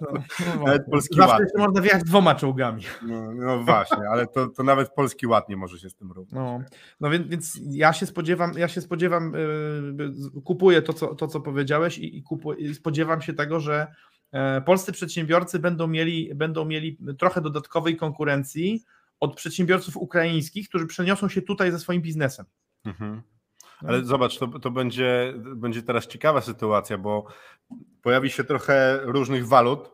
No, no *laughs* nawet polski Zawsze ład. można wjechać dwoma czołgami. No, no właśnie, ale to, to nawet polski ład nie może się z tym równać. No, no więc, więc ja się spodziewam, ja się spodziewam, yy, kupuję to co, to, co powiedziałeś i, i, kupuję, i spodziewam się tego, że polscy przedsiębiorcy będą mieli, będą mieli trochę dodatkowej konkurencji od przedsiębiorców ukraińskich, którzy przeniosą się tutaj ze swoim biznesem. Mhm. Ale zobacz, to, to będzie, będzie teraz ciekawa sytuacja, bo pojawi się trochę różnych walut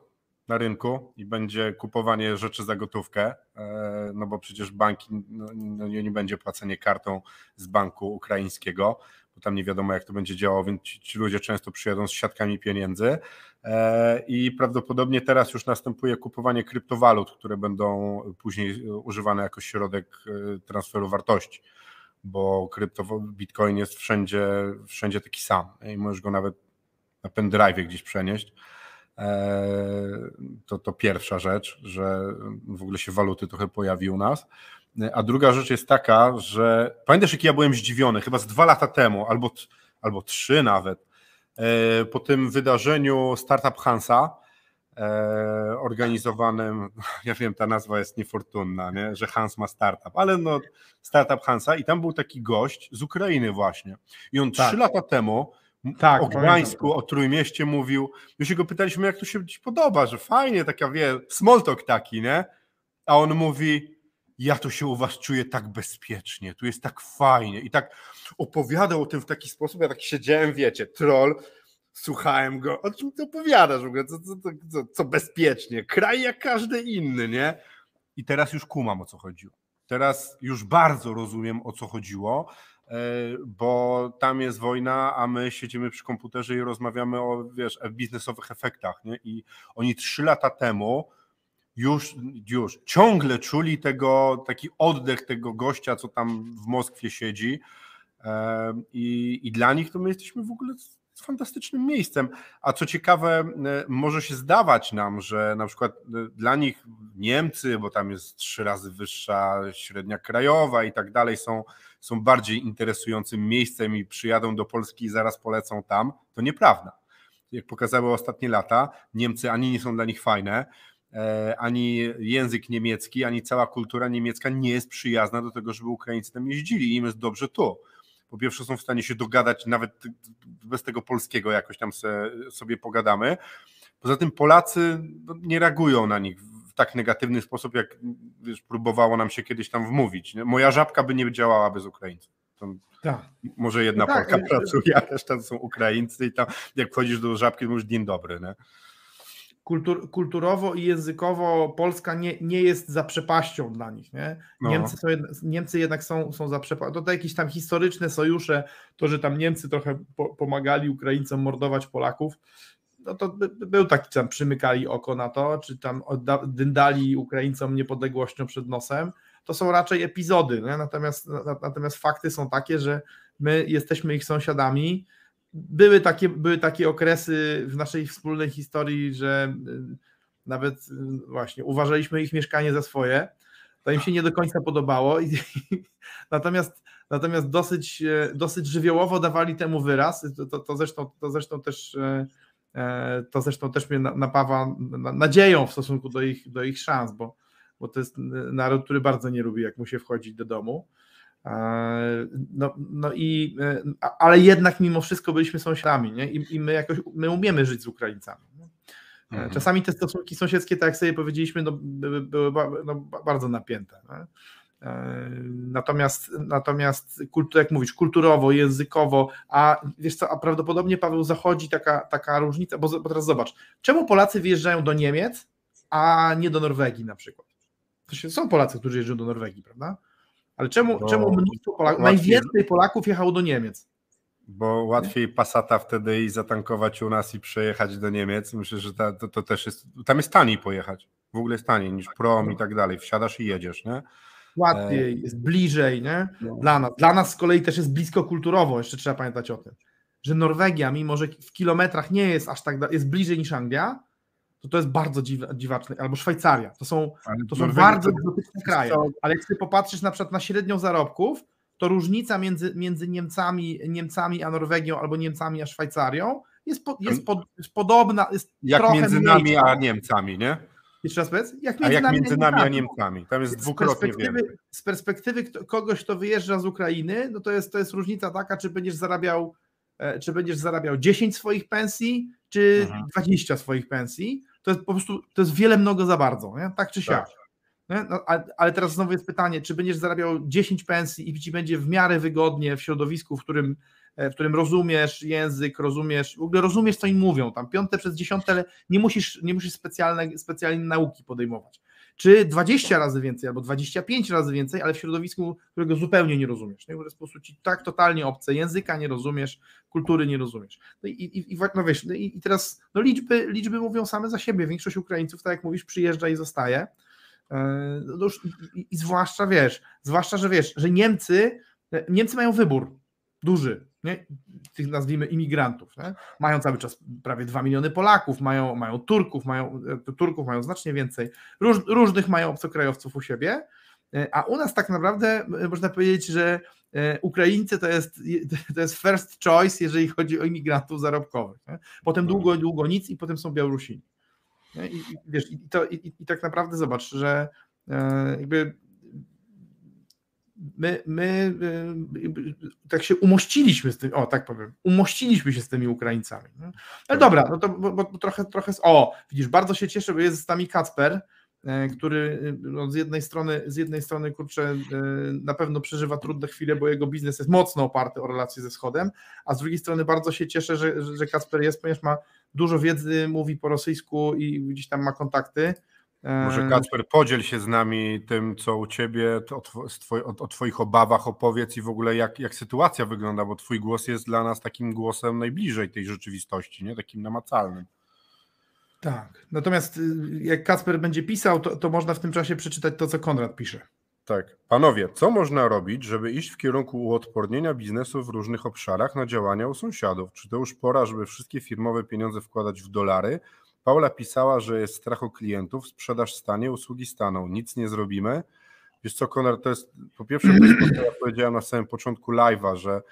na rynku i będzie kupowanie rzeczy za gotówkę, e, no bo przecież banki, no, no nie będzie płacenie kartą z banku ukraińskiego, tam nie wiadomo jak to będzie działało, więc ci, ci ludzie często przyjadą z siatkami pieniędzy e, i prawdopodobnie teraz już następuje kupowanie kryptowalut, które będą później używane jako środek e, transferu wartości, bo krypto, bitcoin jest wszędzie, wszędzie taki sam i możesz go nawet na pendrive gdzieś przenieść. E, to, to pierwsza rzecz, że w ogóle się waluty trochę pojawi u nas. A druga rzecz jest taka, że pamiętasz, jak ja byłem zdziwiony, chyba z dwa lata temu, albo, albo trzy nawet, e, po tym wydarzeniu Startup Hansa, e, organizowanym, *laughs* ja wiem, ta nazwa jest niefortunna, nie? że Hans ma startup, ale no Startup Hansa i tam był taki gość z Ukrainy właśnie i on tak. trzy lata temu tak, o Gdańsku, o Trójmieście mówił, my się go pytaliśmy, jak to się ci podoba, że fajnie, taka wie, small talk taki, nie? A on mówi, ja tu się u was czuję tak bezpiecznie, tu jest tak fajnie i tak opowiadał o tym w taki sposób, ja tak siedziałem, wiecie, troll, słuchałem go, o czym ty opowiadasz w ogóle, co, co, co, co bezpiecznie, kraj jak każdy inny, nie? I teraz już kumam o co chodziło. Teraz już bardzo rozumiem o co chodziło, e, bo tam jest wojna, a my siedzimy przy komputerze i rozmawiamy o, wiesz, biznesowych efektach, nie? I oni trzy lata temu już, już ciągle czuli tego, taki oddech tego gościa, co tam w Moskwie siedzi. I, I dla nich to my jesteśmy w ogóle fantastycznym miejscem. A co ciekawe, może się zdawać nam, że na przykład dla nich Niemcy, bo tam jest trzy razy wyższa średnia krajowa i tak dalej, są, są bardziej interesującym miejscem i przyjadą do Polski i zaraz polecą tam. To nieprawda. Jak pokazały ostatnie lata, Niemcy ani nie są dla nich fajne, E, ani język niemiecki, ani cała kultura niemiecka nie jest przyjazna do tego, żeby Ukraińcy tam jeździli i im jest dobrze tu. Po pierwsze są w stanie się dogadać, nawet bez tego polskiego jakoś tam sobie pogadamy. Poza tym Polacy no, nie reagują na nich w tak negatywny sposób, jak wiesz, próbowało nam się kiedyś tam wmówić. Moja żabka by nie działała bez Ukraińców. Tak. może jedna No tak, Polka ale- pracuje, a reszta to są Ukraińcy i tam jak wchodzisz do żabki, to mówisz dzień dobry. Nie? Kultur, kulturowo i językowo Polska nie, nie jest za przepaścią dla nich. Nie? No. Niemcy, są jednak, Niemcy jednak są, są za przepaścią. To, to jakieś tam historyczne sojusze, to, że tam Niemcy trochę po, pomagali Ukraińcom mordować Polaków, no to by, by był taki tam przymykali oko na to, czy tam odda, dyndali Ukraińcom niepodległością przed nosem. To są raczej epizody. Nie? Natomiast, na, natomiast fakty są takie, że my jesteśmy ich sąsiadami. Były takie, były takie okresy w naszej wspólnej historii, że y, nawet y, właśnie uważaliśmy ich mieszkanie za swoje. To im się nie do końca podobało. *laughs* Natomiast natomiast dosyć, e, dosyć żywiołowo dawali temu wyraz. To, to, to, zresztą, to zresztą też e, to zresztą też mnie na- napawa na- nadzieją w stosunku do ich, do ich szans, bo, bo to jest naród, który bardzo nie lubi, jak mu się wchodzi do domu. E, No, no i, e, ale jednak mimo wszystko byliśmy sąsiadami, nie? I, i my jakoś my umiemy żyć z Ukraińcami. E, Mhm. Czasami te stosunki sąsiedzkie, tak jak sobie powiedzieliśmy, no, były, były no, ba- bardzo napięte. Nie? Natomiast, natomiast kultu, jak mówisz, kulturowo, językowo, a wiesz co, a prawdopodobnie Paweł zachodzi taka, taka różnica, bo, bo teraz zobacz, czemu Polacy wyjeżdżają do Niemiec, a nie do Norwegii na przykład? Są Polacy, którzy jeżdżą do Norwegii, prawda? Ale czemu, Bo czemu mnóstwo Polaków, łatwiej- najwięcej Polaków jechało do Niemiec? Bo łatwiej Passata wtedy i zatankować u nas i przejechać do Niemiec. Myślę, że ta, to, to też jest. Tam jest taniej pojechać. W ogóle jest taniej niż prom i tak dalej. Wsiadasz i jedziesz, nie? Łatwiej, jest bliżej, nie? No. Dla nas. Dla nas z kolei też jest blisko kulturowo, jeszcze trzeba pamiętać o tym, że Norwegia, mimo że w kilometrach nie jest aż tak, da- jest bliżej niż Anglia, to to jest bardzo dziw, dziwaczne, albo Szwajcaria, to są, Ale to są bardzo egzotyczne kraje, ale jak sobie popatrzysz na przykład na średnią zarobków, to różnica między, między Niemcami, Niemcami a Norwegią, albo Niemcami a Szwajcarią jest, po, jest, pod, jest podobna, jest Jak trochę między nami a Niemcami, nie? Jeszcze raz powiedz? Jak A jak między nami a Niemcami. Tam jest Z dwukrotnie więcej. z perspektywy kogoś, kto wyjeżdża z Ukrainy, no to jest, to jest różnica taka, czy będziesz zarabiał, e, czy będziesz zarabiał 10 swoich pensji, czy Mhm. 20 swoich pensji. To jest po prostu, to jest wiele mnogo za bardzo, nie? tak czy siak. Tak. No, ale teraz znowu jest pytanie, czy będziesz zarabiał 10 pensji i ci będzie w miarę wygodnie w środowisku, w którym, e, w którym rozumiesz język, rozumiesz, w ogóle rozumiesz, co im mówią, tam piąte przez dziesiąte, ale nie musisz, nie musisz specjalne, specjalnej nauki podejmować. Czy 20 razy więcej, albo 25 razy więcej, ale w środowisku, którego zupełnie nie rozumiesz. Nie? Które jest po prostu ci tak totalnie obce, języka nie rozumiesz, kultury nie rozumiesz. No i, i, i, no wiesz, no i i teraz no liczby, liczby mówią same za siebie. Większość Ukraińców, tak jak mówisz, przyjeżdża i zostaje. E, No już, i, i zwłaszcza wiesz, zwłaszcza, że wiesz, że Niemcy, Niemcy mają wybór duży, nie? tych nazwijmy imigrantów. Nie? Mają cały czas prawie 2 miliony Polaków, mają, mają Turków, mają, e, Turków mają znacznie więcej, Róż, różnych mają obcokrajowców u siebie, e, a u nas tak naprawdę e, można powiedzieć, że Ukraińcy to jest, *laughs* to jest first choice, jeżeli chodzi o imigrantów zarobkowych. Nie? Potem długo, długo nic i potem są Białorusini. I, i, wiesz, i, to, i, i tak naprawdę zobacz, że jakby my, my e, tak się umościliśmy z tym, o tak powiem, umościliśmy się z tymi Ukraińcami. Ale dobra, no to bo, bo trochę, trochę, o, widzisz, bardzo się cieszę, bo jest z nami Kacper, e, który e, no, z jednej strony, z jednej strony, kurczę, e, na pewno przeżywa trudne chwile, bo jego biznes jest mocno oparty o relacje ze Wschodem, a z drugiej strony bardzo się cieszę, że, że Kacper jest, ponieważ ma dużo wiedzy, mówi po rosyjsku i gdzieś tam ma kontakty. Może Kacper, podziel się z nami tym, co u ciebie, o twoich obawach opowiedz i w ogóle jak, jak sytuacja wygląda, bo twój głos jest dla nas takim głosem najbliżej tej rzeczywistości, nie? takim namacalnym. Tak. Natomiast y, jak Kacper będzie pisał, to, to można w tym czasie przeczytać to, co Konrad pisze. Tak. Panowie, co można robić, żeby iść w kierunku uodpornienia biznesu w różnych obszarach na działania u sąsiadów? Czy to już pora, żeby wszystkie firmowe pieniądze wkładać w dolary? Paula pisała, że jest strach o klientów, sprzedaż stanie, usługi staną, nic nie zrobimy. Wiesz co, Konrad, to jest po pierwsze, to jest co ja powiedziałem na samym początku live'a, że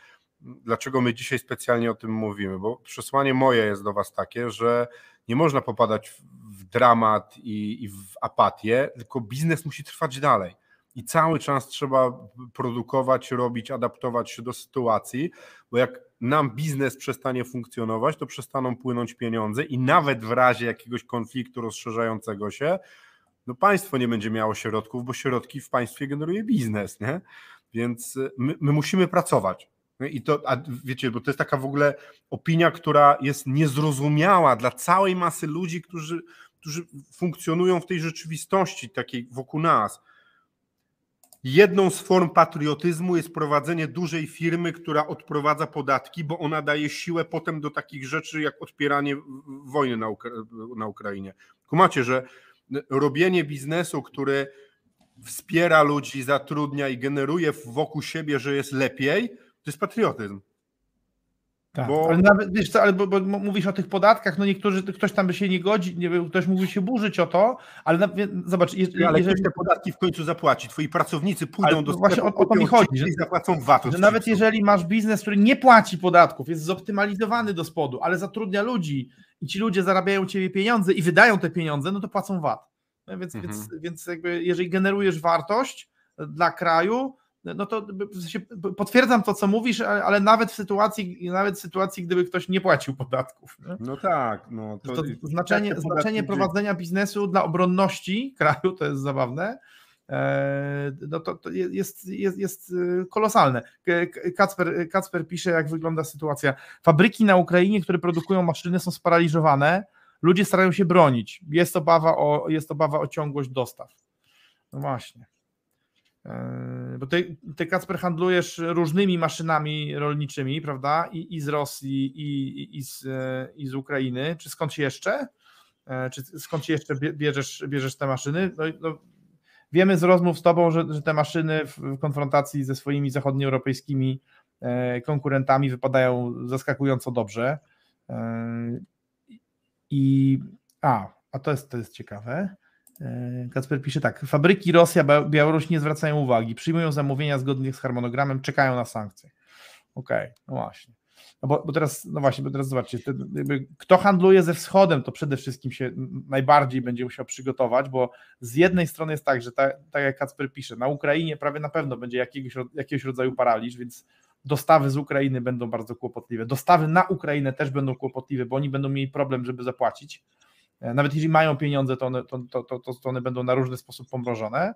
dlaczego my dzisiaj specjalnie o tym mówimy, bo przesłanie moje jest do Was takie, że nie można popadać w, w dramat i, i w apatię, tylko biznes musi trwać dalej. I cały czas trzeba produkować, robić, adaptować się do sytuacji, bo jak nam biznes przestanie funkcjonować, to przestaną płynąć pieniądze i nawet w razie jakiegoś konfliktu rozszerzającego się, no państwo nie będzie miało środków, bo środki w państwie generuje biznes, nie? Więc y, my, my musimy pracować. No I to, a wiecie, bo to jest taka w ogóle opinia, która jest niezrozumiała dla całej masy ludzi, którzy, którzy funkcjonują w tej rzeczywistości takiej wokół nas. Jedną z form patriotyzmu jest prowadzenie dużej firmy, która odprowadza podatki, bo ona daje siłę potem do takich rzeczy jak odpieranie wojny na, Ukra na Ukrainie. Kumacie, że robienie biznesu, który wspiera ludzi, zatrudnia i generuje wokół siebie, że jest lepiej, to jest patriotyzm. Tak, bo... ale nawet, wiesz co, ale bo, bo, mówisz o tych podatkach, no niektórzy, ktoś tam by się nie godzi, nie, ktoś mógłby się burzyć o to, ale na, zobacz, jeżeli... Ale ktoś te podatki w końcu zapłaci, twoi pracownicy pójdą ale do sklepu, właśnie o, o to mi chodzi, że, zapłacą VAT. Że nawet jeżeli masz biznes, który nie płaci podatków, jest zoptymalizowany do spodu, ale zatrudnia ludzi i ci ludzie zarabiają ciebie pieniądze i wydają te pieniądze, no to płacą VAT. No więc, mhm. więc, więc jakby jeżeli generujesz wartość dla kraju, no to potwierdzam to, co mówisz, ale nawet w sytuacji, nawet w sytuacji, gdyby ktoś nie płacił podatków. Nie? No tak. No to, to znaczenie, znaczenie prowadzenia biznesu dla obronności *laughs* kraju to jest zabawne. E, no to, to jest, jest, jest y, kolosalne. Kacper, Kacper pisze, jak wygląda sytuacja. Fabryki na Ukrainie, które produkują maszyny, są sparaliżowane. Ludzie starają się bronić. Jest obawa o, jest obawa o ciągłość dostaw. No właśnie. Bo ty, ty Kacper handlujesz różnymi maszynami rolniczymi, prawda? I, i z Rosji, i, i, z, i z Ukrainy. Czy skąd jeszcze? E, czy skąd jeszcze bierzesz, bierzesz te maszyny? No, no, wiemy z rozmów z Tobą, że, że te maszyny w konfrontacji ze swoimi zachodnioeuropejskimi e, konkurentami wypadają zaskakująco dobrze. E, I a, a to jest, to jest ciekawe. E, Kacper pisze tak. Fabryki Rosja, Białoruś nie zwracają uwagi, przyjmują zamówienia zgodnie z harmonogramem, czekają na sankcje. Okej, okay, no właśnie. No bo, bo, teraz, no właśnie, bo teraz zobaczcie, kto handluje ze wschodem, to przede wszystkim się najbardziej będzie musiał przygotować, bo z jednej strony jest tak, że ta, tak jak Kacper pisze, na Ukrainie prawie na pewno będzie jakiegoś, jakiegoś rodzaju paraliż, więc dostawy z Ukrainy będą bardzo kłopotliwe. Dostawy na Ukrainę też będą kłopotliwe, bo oni będą mieli problem, żeby zapłacić. E, nawet jeśli mają pieniądze, to one, to, to, to, to one będą na różny sposób pomrożone,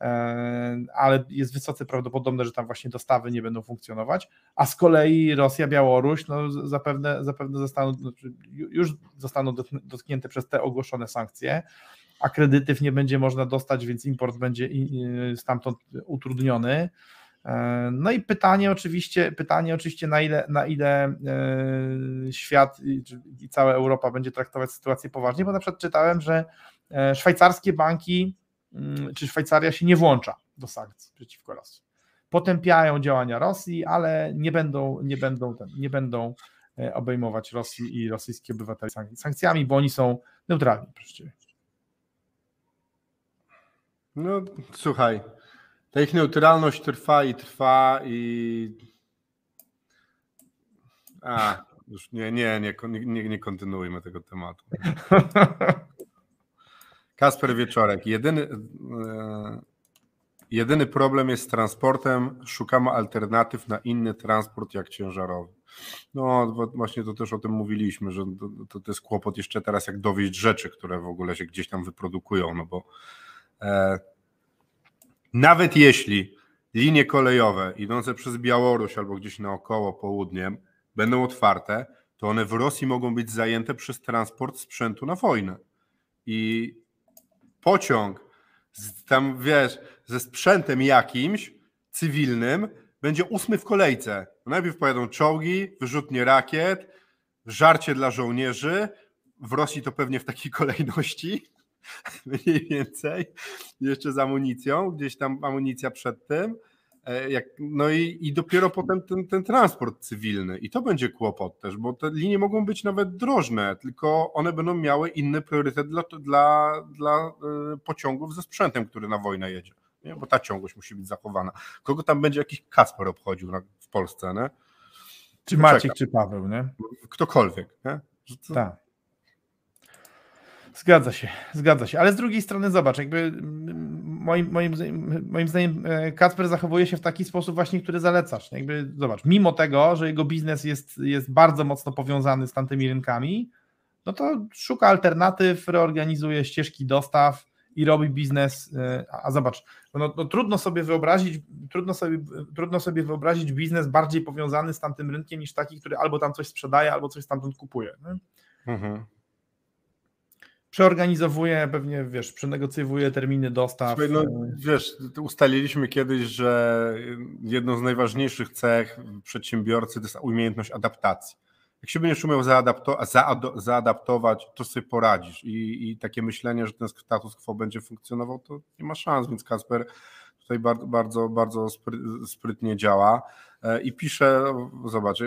e, ale jest wysoce prawdopodobne, że tam właśnie dostawy nie będą funkcjonować, a z kolei Rosja, Białoruś no zapewne, zapewne zostaną, znaczy już zostaną dotknięte przez te ogłoszone sankcje, a kredytów nie będzie można dostać, więc import będzie stamtąd utrudniony. E, no i pytanie oczywiście, pytanie oczywiście na ile, na ile e, świat i cała Europa będzie traktować sytuację poważnie, bo na przykład czytałem, że e, szwajcarskie banki mm, czy Szwajcaria się nie włącza do sankcji przeciwko Rosji. Potępiają działania Rosji, ale nie będą, nie będą, nie będą obejmować Rosji i rosyjskich obywateli sankcjami, bo oni są neutralni. Proszę No słuchaj, ta ich neutralność trwa i trwa i. A, już nie, nie, nie, nie, nie kontynuujmy tego tematu. *laughs* Kasper Wieczorek. Jedyny, e, jedyny problem jest z transportem. Szukamy alternatyw na inny transport jak ciężarowy. No, właśnie to też o tym mówiliśmy, że to, to jest kłopot jeszcze teraz, jak dowieść rzeczy, które w ogóle się gdzieś tam wyprodukują, no bo e, nawet jeśli linie kolejowe idące przez Białoruś albo gdzieś naokoło południem będą otwarte, to one w Rosji mogą być zajęte przez transport sprzętu na wojnę. I pociąg z, tam, wiesz, ze sprzętem jakimś cywilnym będzie ósmy w kolejce. Najpierw pojadą czołgi, wyrzutnie rakiet, żarcie dla żołnierzy. W Rosji to pewnie w takiej *laughs* kolejności. *laughs* mniej więcej, jeszcze z amunicją, gdzieś tam amunicja przed tym. E, jak, no i, i dopiero potem ten, ten transport cywilny. I to będzie kłopot też, bo te linie mogą być nawet drożne, tylko one będą miały inny priorytet dla, dla, dla e, pociągów ze sprzętem, który na wojnę jedzie. Nie? Bo ta ciągłość musi być zachowana. Kogo tam będzie jakiś Kasper obchodził na, w Polsce, nie? Czy Maciek, czy Paweł, nie? Ktokolwiek, nie? Tak. Zgadza się, zgadza się. Ale z drugiej strony zobacz, jakby moim, moim, moim zdaniem e, Kacper zachowuje się w taki sposób właśnie, który zalecasz. Jakby zobacz, mimo tego, że jego biznes jest, jest bardzo mocno powiązany z tamtymi rynkami, no to szuka alternatyw, reorganizuje ścieżki dostaw i robi biznes, e, a zobacz, no, no, trudno sobie wyobrazić, trudno sobie, trudno sobie wyobrazić biznes bardziej powiązany z tamtym rynkiem niż taki, który albo tam coś sprzedaje, albo coś stamtąd kupuje. Mhm. Przeorganizowuje, pewnie wiesz, przenegocjowuje terminy dostaw. Słuchaj, no, e, wiesz, ustaliliśmy kiedyś, że jedną z najważniejszych cech przedsiębiorcy to jest umiejętność adaptacji jak się będziesz umiał zaadapto, zaadaptować, to sobie poradzisz. I, I, takie myślenie, że ten status quo będzie funkcjonował, to nie ma szans, więc Kasper tutaj bardzo, bardzo, bardzo sprytnie działa. E, I pisze, zobacz,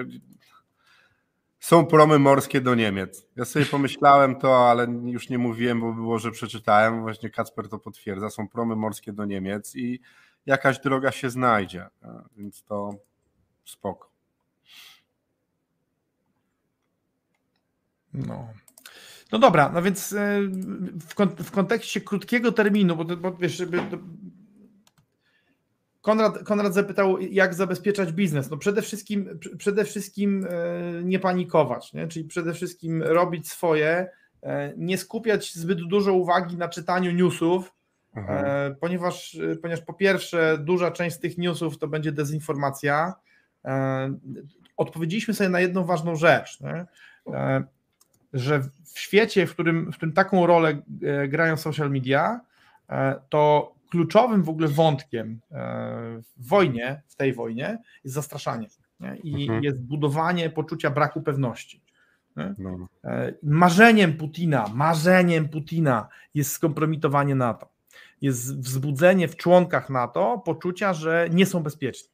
są promy morskie do Niemiec. Ja sobie pomyślałem to, ale już nie mówiłem, bo było, że przeczytałem. Właśnie Kacper to potwierdza. Są promy morskie do Niemiec i jakaś droga się znajdzie. Więc to spoko. No. No dobra, no więc e, w kontekście krótkiego terminu, bo, bo wiesz, żeby. Konrad, Konrad zapytał, jak zabezpieczać biznes. No przede wszystkim, przede wszystkim e, nie panikować, nie? czyli przede wszystkim robić swoje, e, nie skupiać zbyt dużo uwagi na czytaniu newsów, mhm. ponieważ, ponieważ po pierwsze duża część z tych newsów to będzie dezinformacja. Odpowiedzieliśmy sobie na jedną ważną rzecz. Nie? że w świecie, w którym, w którym taką rolę e, grają social media, e, to kluczowym w ogóle wątkiem e, w wojnie, w tej wojnie jest zastraszanie nie? i mhm. jest budowanie poczucia braku pewności. No. Marzeniem Putina, marzeniem Putina jest skompromitowanie NATO. Jest wzbudzenie w członkach NATO poczucia, że nie są bezpieczni.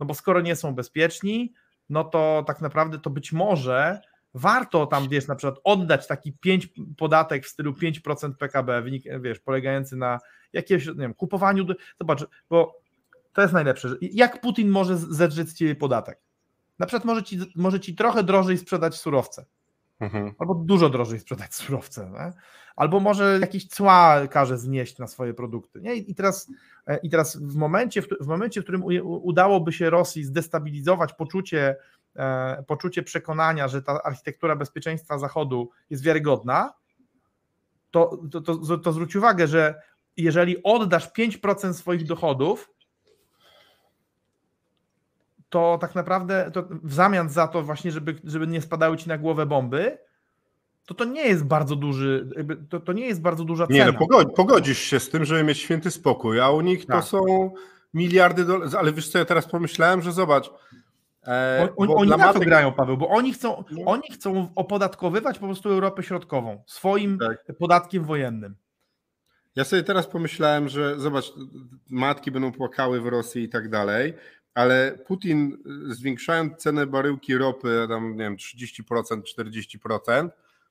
No bo skoro nie są bezpieczni, no to tak naprawdę to być może warto tam, wiesz, na przykład oddać taki 5 podatek w stylu 5% PKB, wynik, wiesz, polegający na jakieś, nie wiem, kupowaniu, zobacz, bo to jest najlepsze, jak Putin może zedrzeć z ciebie podatek? Na przykład może ci, może ci trochę drożej sprzedać surowce, mhm. albo dużo drożej sprzedać surowce, nie? albo może jakieś cła każe znieść na swoje produkty. Nie? I teraz, e, i teraz w, momencie, w momencie, w którym udałoby się Rosji zdestabilizować poczucie poczucie przekonania, że ta architektura bezpieczeństwa Zachodu jest wiarygodna, to, to, to, to zwróć uwagę, że jeżeli oddasz 5% swoich dochodów, to tak naprawdę to w zamian za to właśnie, żeby, żeby nie spadały ci na głowę bomby, to to nie jest bardzo duży, to, to nie jest bardzo duża cena. Nie, no pogodzisz się z tym, żeby mieć święty spokój, a u nich tak. to są miliardy dolarów, ale wiesz co, ja teraz pomyślałem, że zobacz, E, on, oni na to grają, Paweł, bo oni chcą, no. oni chcą opodatkowywać po prostu Europę Środkową swoim tak. podatkiem wojennym. Ja sobie teraz pomyślałem, że zobacz, matki będą płakały w Rosji i tak dalej, ale Putin zwiększając cenę baryłki ropy tam nie wiem 30%, 40%,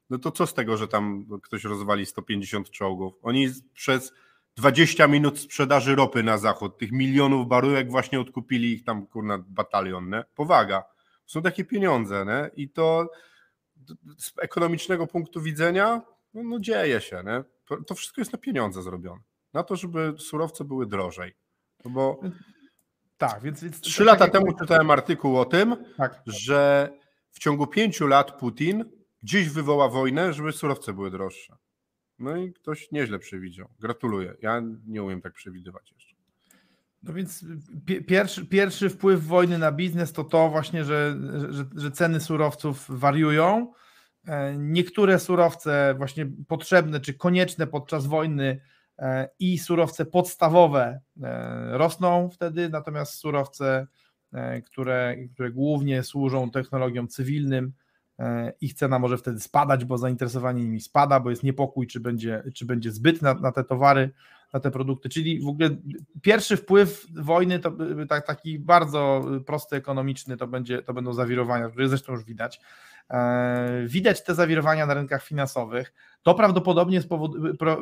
no to co z tego, że tam ktoś rozwali 150 czołgów? Oni przez 20 minut sprzedaży ropy na zachód, tych milionów baryłek właśnie odkupili ich tam kurna batalion, nie? Powaga. Są takie pieniądze, nie? I to z ekonomicznego punktu widzenia no, no dzieje się, nie? To wszystko jest na pieniądze zrobione. Na to, żeby surowce były drożej. No bo tak, więc, więc trzy lata temu czytałem artykuł o tym, tak. że w ciągu pięciu lat Putin gdzieś wywoła wojnę, żeby surowce były droższe. No i ktoś nieźle przewidział. Gratuluję. Ja nie umiem tak przewidywać jeszcze. No więc pierwszy, pierwszy wpływ wojny na biznes to to właśnie, że, że, że ceny surowców wariują. E, niektóre surowce właśnie potrzebne czy konieczne podczas wojny e, i surowce podstawowe e, rosną wtedy, natomiast surowce, które, które głównie służą technologiom cywilnym, ich cena może wtedy spadać, bo zainteresowanie nimi spada, bo jest niepokój, czy będzie, czy będzie zbyt na, na te towary, na te produkty. Czyli w ogóle pierwszy wpływ wojny, to tak, taki bardzo prosty, ekonomiczny, to, będzie, to będą zawirowania, które zresztą już widać. E, widać te zawirowania na rynkach finansowych. To prawdopodobnie,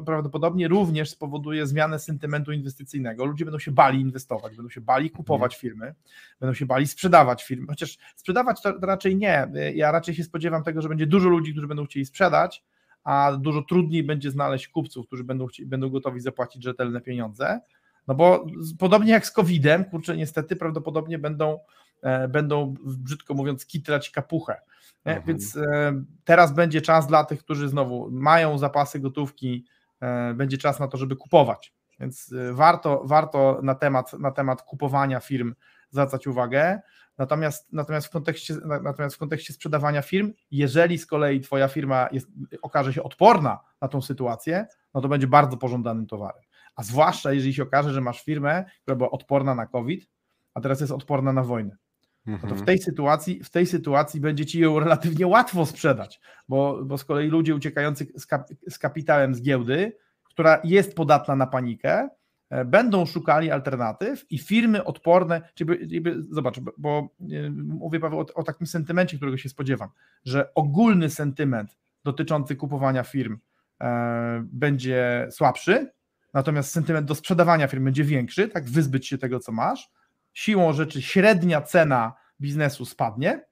prawdopodobnie również spowoduje zmianę sentymentu inwestycyjnego. Ludzie będą się bali inwestować, będą się bali kupować mhm. firmy, będą się bali sprzedawać firmy. Chociaż sprzedawać to raczej nie. Ja raczej się spodziewam tego, że będzie dużo ludzi, którzy będą chcieli sprzedać, a dużo trudniej będzie znaleźć kupców, którzy będą, chcieli, będą gotowi zapłacić rzetelne pieniądze. No bo podobnie jak z COVID-em, kurczę, niestety prawdopodobnie będą, e, będą brzydko mówiąc, kitrać kapuchę. Mhm. Więc e, teraz będzie czas dla tych, którzy znowu mają zapasy gotówki e, będzie czas na to, żeby kupować. Więc e, warto, warto na, temat, na temat kupowania firm zwracać uwagę. Natomiast, natomiast, w kontekście, natomiast w kontekście sprzedawania firm, jeżeli z kolei Twoja firma jest, okaże się odporna na tą sytuację, no to będzie bardzo pożądanym towarem. A zwłaszcza jeżeli się okaże, że masz firmę, która była odporna na COVID, a teraz jest odporna na wojnę. No to w Mhm. tej sytuacji, w tej sytuacji będzie ci ją relatywnie łatwo sprzedać, bo, bo z kolei ludzie uciekający z, kap, z kapitałem z giełdy, która jest podatna na panikę, e, będą szukali alternatyw i firmy odporne, czyli jakby, zobacz, bo- bo e, mówię Paweł o, o takim sentymencie, którego się spodziewam, że ogólny sentyment dotyczący kupowania firm e, będzie słabszy, natomiast sentyment do sprzedawania firm będzie większy, tak wyzbyć się tego, co masz, siłą rzeczy średnia cena biznesu spadnie,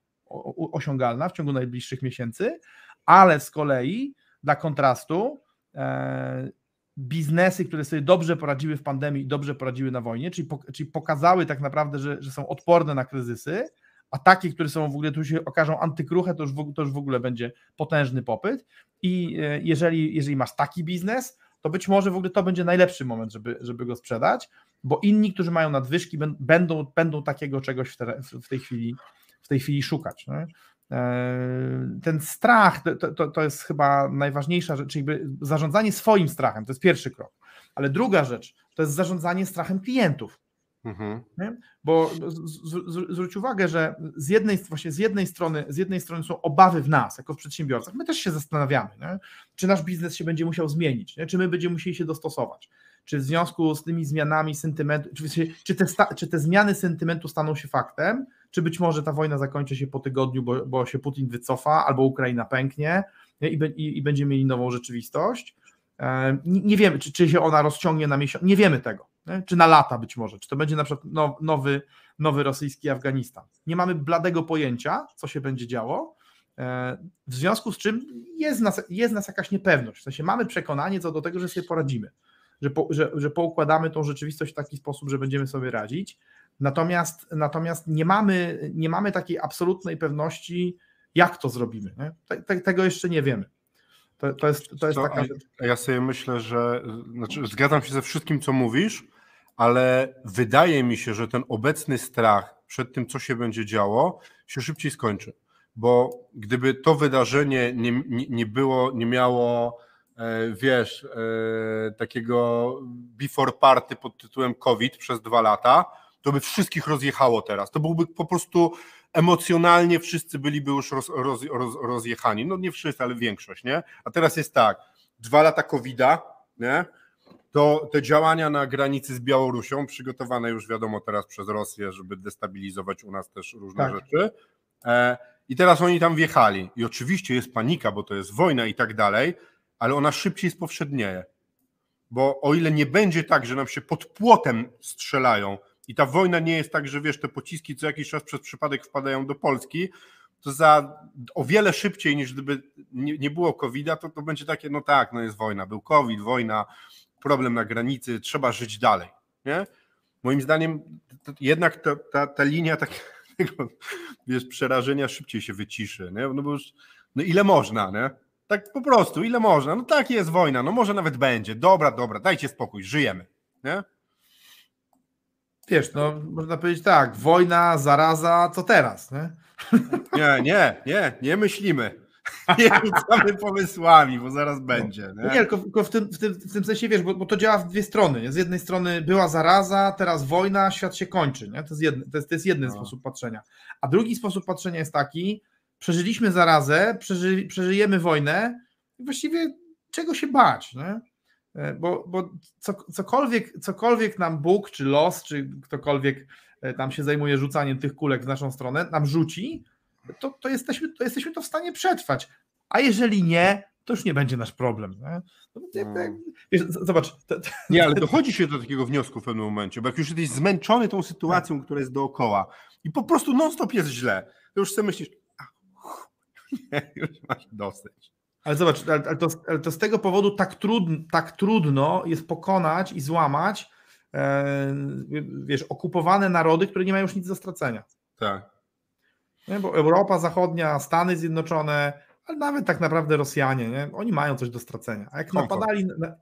osiągalna w ciągu najbliższych miesięcy, ale z kolei dla kontrastu e, biznesy, które sobie dobrze poradziły w pandemii i dobrze poradziły na wojnie, czyli, pok- czyli pokazały tak naprawdę, że, że są odporne na kryzysy, a takie, które są w ogóle, tu się okażą antykruche, to już, w, to już w ogóle będzie potężny popyt. I e, jeżeli, jeżeli masz taki biznes, to być może w ogóle to będzie najlepszy moment, żeby, żeby go sprzedać, bo inni, którzy mają nadwyżki, bę- będą, będą takiego czegoś w, te, w tej chwili w tej chwili szukać. Nie? E, Ten strach to, to, to jest chyba najważniejsza rzecz, czyli zarządzanie swoim strachem, to jest pierwszy krok. Ale druga rzecz to jest zarządzanie strachem klientów. Mhm. Bo zwróć uwagę, że z jednej, właśnie z, jednej strony, z jednej strony są obawy w nas, jako w przedsiębiorcach. My też się zastanawiamy, nie? czy nasz biznes się będzie musiał zmienić, nie? czy my będziemy musieli się dostosować. Czy w związku z tymi zmianami sentymentu, czy, czy, te, czy te zmiany sentymentu staną się faktem, czy być może ta wojna zakończy się po tygodniu, bo, bo się Putin wycofa, albo Ukraina pęknie nie? I, i, i będziemy mieli nową rzeczywistość. E, Nie, nie wiemy, czy, czy się ona rozciągnie na miesiąc, nie wiemy tego, nie? czy na lata być może, czy to będzie na przykład now- nowy, nowy rosyjski Afganistan. Nie mamy bladego pojęcia, co się będzie działo, e, w związku z czym jest nas, jest nas jakaś niepewność, w sensie mamy przekonanie co do tego, że sobie poradzimy, że, po, że, że poukładamy tą rzeczywistość w taki sposób, że będziemy sobie radzić, natomiast, natomiast nie, mamy, nie mamy takiej absolutnej pewności, jak to zrobimy. Te, te, tego jeszcze nie wiemy. To, to jest, to jest Co, taka rzecz. Ja sobie myślę, że znaczy, zgadzam się ze wszystkim, co mówisz, ale wydaje mi się, że ten obecny strach przed tym, co się będzie działo, się szybciej skończy. Bo gdyby to wydarzenie nie, nie, nie było, nie miało, wiesz, e, takiego before party pod tytułem COVID przez dwa lata, to by wszystkich rozjechało teraz. To byłby po prostu emocjonalnie wszyscy byliby już roz, roz, roz, rozjechani. No nie wszyscy, ale większość, nie? A teraz jest tak, dwa lata COVID-a, nie? To te działania na granicy z Białorusią, przygotowane już wiadomo teraz przez Rosję, żeby destabilizować u nas też różne Tak. rzeczy. E, I teraz oni tam wjechali. I oczywiście jest panika, bo to jest wojna i tak dalej, ale ona szybciej spowszednieje. Bo o ile nie będzie tak, że nam się pod płotem strzelają i ta wojna nie jest tak, że wiesz, te pociski co jakiś czas przez przypadek wpadają do Polski, to za o wiele szybciej niż gdyby nie, nie było COVID-a, to, to będzie takie, no tak, no jest wojna, był COVID, wojna, problem na granicy, trzeba żyć dalej. Nie? Moim zdaniem jednak ta, ta, ta linia takiego *laughs* wiesz, przerażenia szybciej się wyciszy. Nie? No bo już, no ile można, nie? Tak po prostu, ile można. No tak jest wojna, no może nawet będzie. Dobra, dobra, dajcie spokój, żyjemy. Nie? Wiesz, no można powiedzieć tak, wojna, zaraza, co teraz? Nie? Nie, nie, nie, nie myślimy. *laughs* Nie rzucamy pomysłami, bo zaraz będzie. Nie, Nie? tylko, tylko w, tym, w, tym, w tym sensie wiesz, bo, bo to działa w dwie strony. Nie? Z jednej strony była zaraza, teraz wojna, świat się kończy. Nie? To, jest jedny, to, jest, to jest jeden No. sposób patrzenia. A drugi sposób patrzenia jest taki, przeżyliśmy zarazę, przeży, przeżyjemy wojnę i właściwie czego się bać? Nie? E, Bo, bo co, cokolwiek, cokolwiek nam Bóg, czy los, czy ktokolwiek e, tam się zajmuje rzucaniem tych kulek w naszą stronę, nam rzuci, to, to, jesteśmy, to jesteśmy to w stanie przetrwać. A jeżeli nie, to już nie będzie nasz problem. Nie? No, zobacz, Nie, ale dochodzi się do takiego wniosku w pewnym momencie, bo jak już jesteś zmęczony tą sytuacją, która jest dookoła i po prostu non-stop jest źle, to już sobie myślisz, *laughs* już masz dosyć. ale zobacz, ale, ale, to, ale to z tego powodu tak, trudno, tak trudno jest pokonać i złamać e, wiesz, okupowane narody, które nie mają już nic do stracenia. Tak. Nie? Bo Europa Zachodnia, Stany Zjednoczone, ale nawet tak naprawdę Rosjanie, nie? oni mają coś do stracenia. A jak Komfort. napadali, na,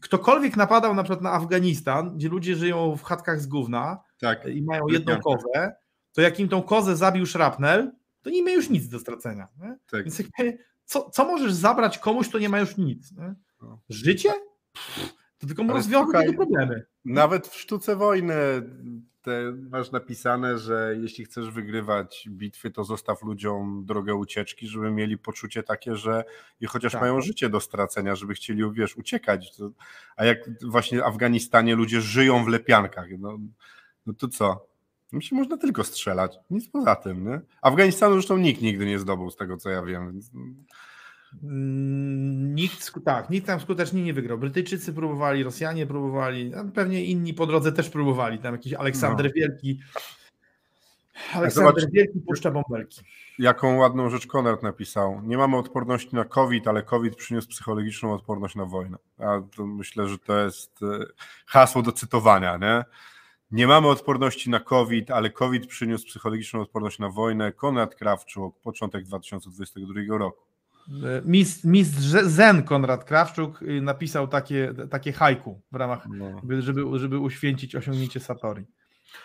ktokolwiek napadał na przykład na Afganistan, gdzie ludzie żyją w chatkach z gówna Tak. i mają jedną kozę, to jak im tą kozę zabił szrapnel, to nie ma już nic do stracenia. Tak. Więc jakby, co, co możesz zabrać komuś, kto nie ma już nic? Nie? No. Życie? Pff, to tylko słuchaj, te problemy. Nawet w sztuce wojny te masz napisane, że jeśli chcesz wygrywać bitwy, to zostaw ludziom drogę ucieczki, żeby mieli poczucie takie, że i chociaż Tak. mają życie do stracenia, żeby chcieli, wiesz, uciekać. To, a jak właśnie w Afganistanie ludzie żyją w lepiankach, no, no to co? Się można tylko strzelać, nic poza tym, nie? Afganistanu zresztą nikt nigdy nie zdobył, z tego co ja wiem, więc Mm, Nikt, tak, nikt tam skutecznie nie wygrał. Brytyjczycy próbowali, Rosjanie próbowali, a pewnie inni po drodze też próbowali. Tam jakiś Aleksander No. Wielki. Aleksander zobacz- Wielki puszcza bąbelki. Jaką ładną rzecz Konrad napisał. Nie mamy odporności na COVID, ale COVID przyniósł psychologiczną odporność na wojnę. A myślę, że to jest e, hasło do cytowania, nie? Nie mamy odporności na COVID, ale COVID przyniósł psychologiczną odporność na wojnę. Konrad Krawczuk, początek 2022 roku. Mistrz, mistrz Zen Konrad Krawczuk y, napisał takie, takie haiku w ramach, No. żeby, żeby uświęcić osiągnięcie Satori.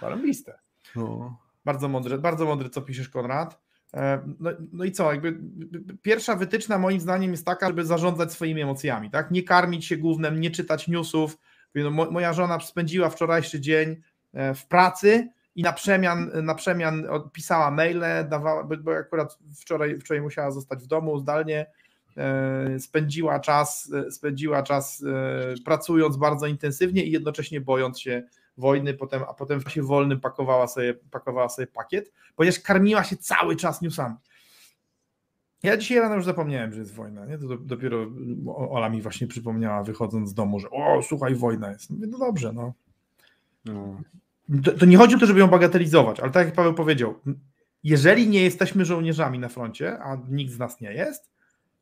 Zarąbiste. No. Bardzo mądre, bardzo mądre, co piszesz, Konrad. E, No, no i co, jakby pierwsza wytyczna moim zdaniem jest taka, żeby zarządzać swoimi emocjami, tak? Nie karmić się głównym, nie czytać newsów. No, mo- moja żona spędziła wczorajszy dzień w pracy i na przemian, na przemian pisała maile, dawała, bo- akurat wczoraj, wczoraj musiała zostać w domu zdalnie, e, spędziła czas, e, spędziła czas e, pracując bardzo intensywnie i jednocześnie bojąc się wojny, potem, a potem w czasie wolnym pakowała sobie, pakowała sobie pakiet, ponieważ karmiła się cały czas newsami. Ja dzisiaj rano już zapomniałem, że jest wojna. Nie? To do- dopiero Ola mi właśnie przypomniała, wychodząc z domu, że o, słuchaj, wojna jest. Mówię, no dobrze, no. No. To, to nie chodzi o to, żeby ją bagatelizować, ale tak jak Paweł powiedział, jeżeli nie jesteśmy żołnierzami na froncie, a nikt z nas nie jest,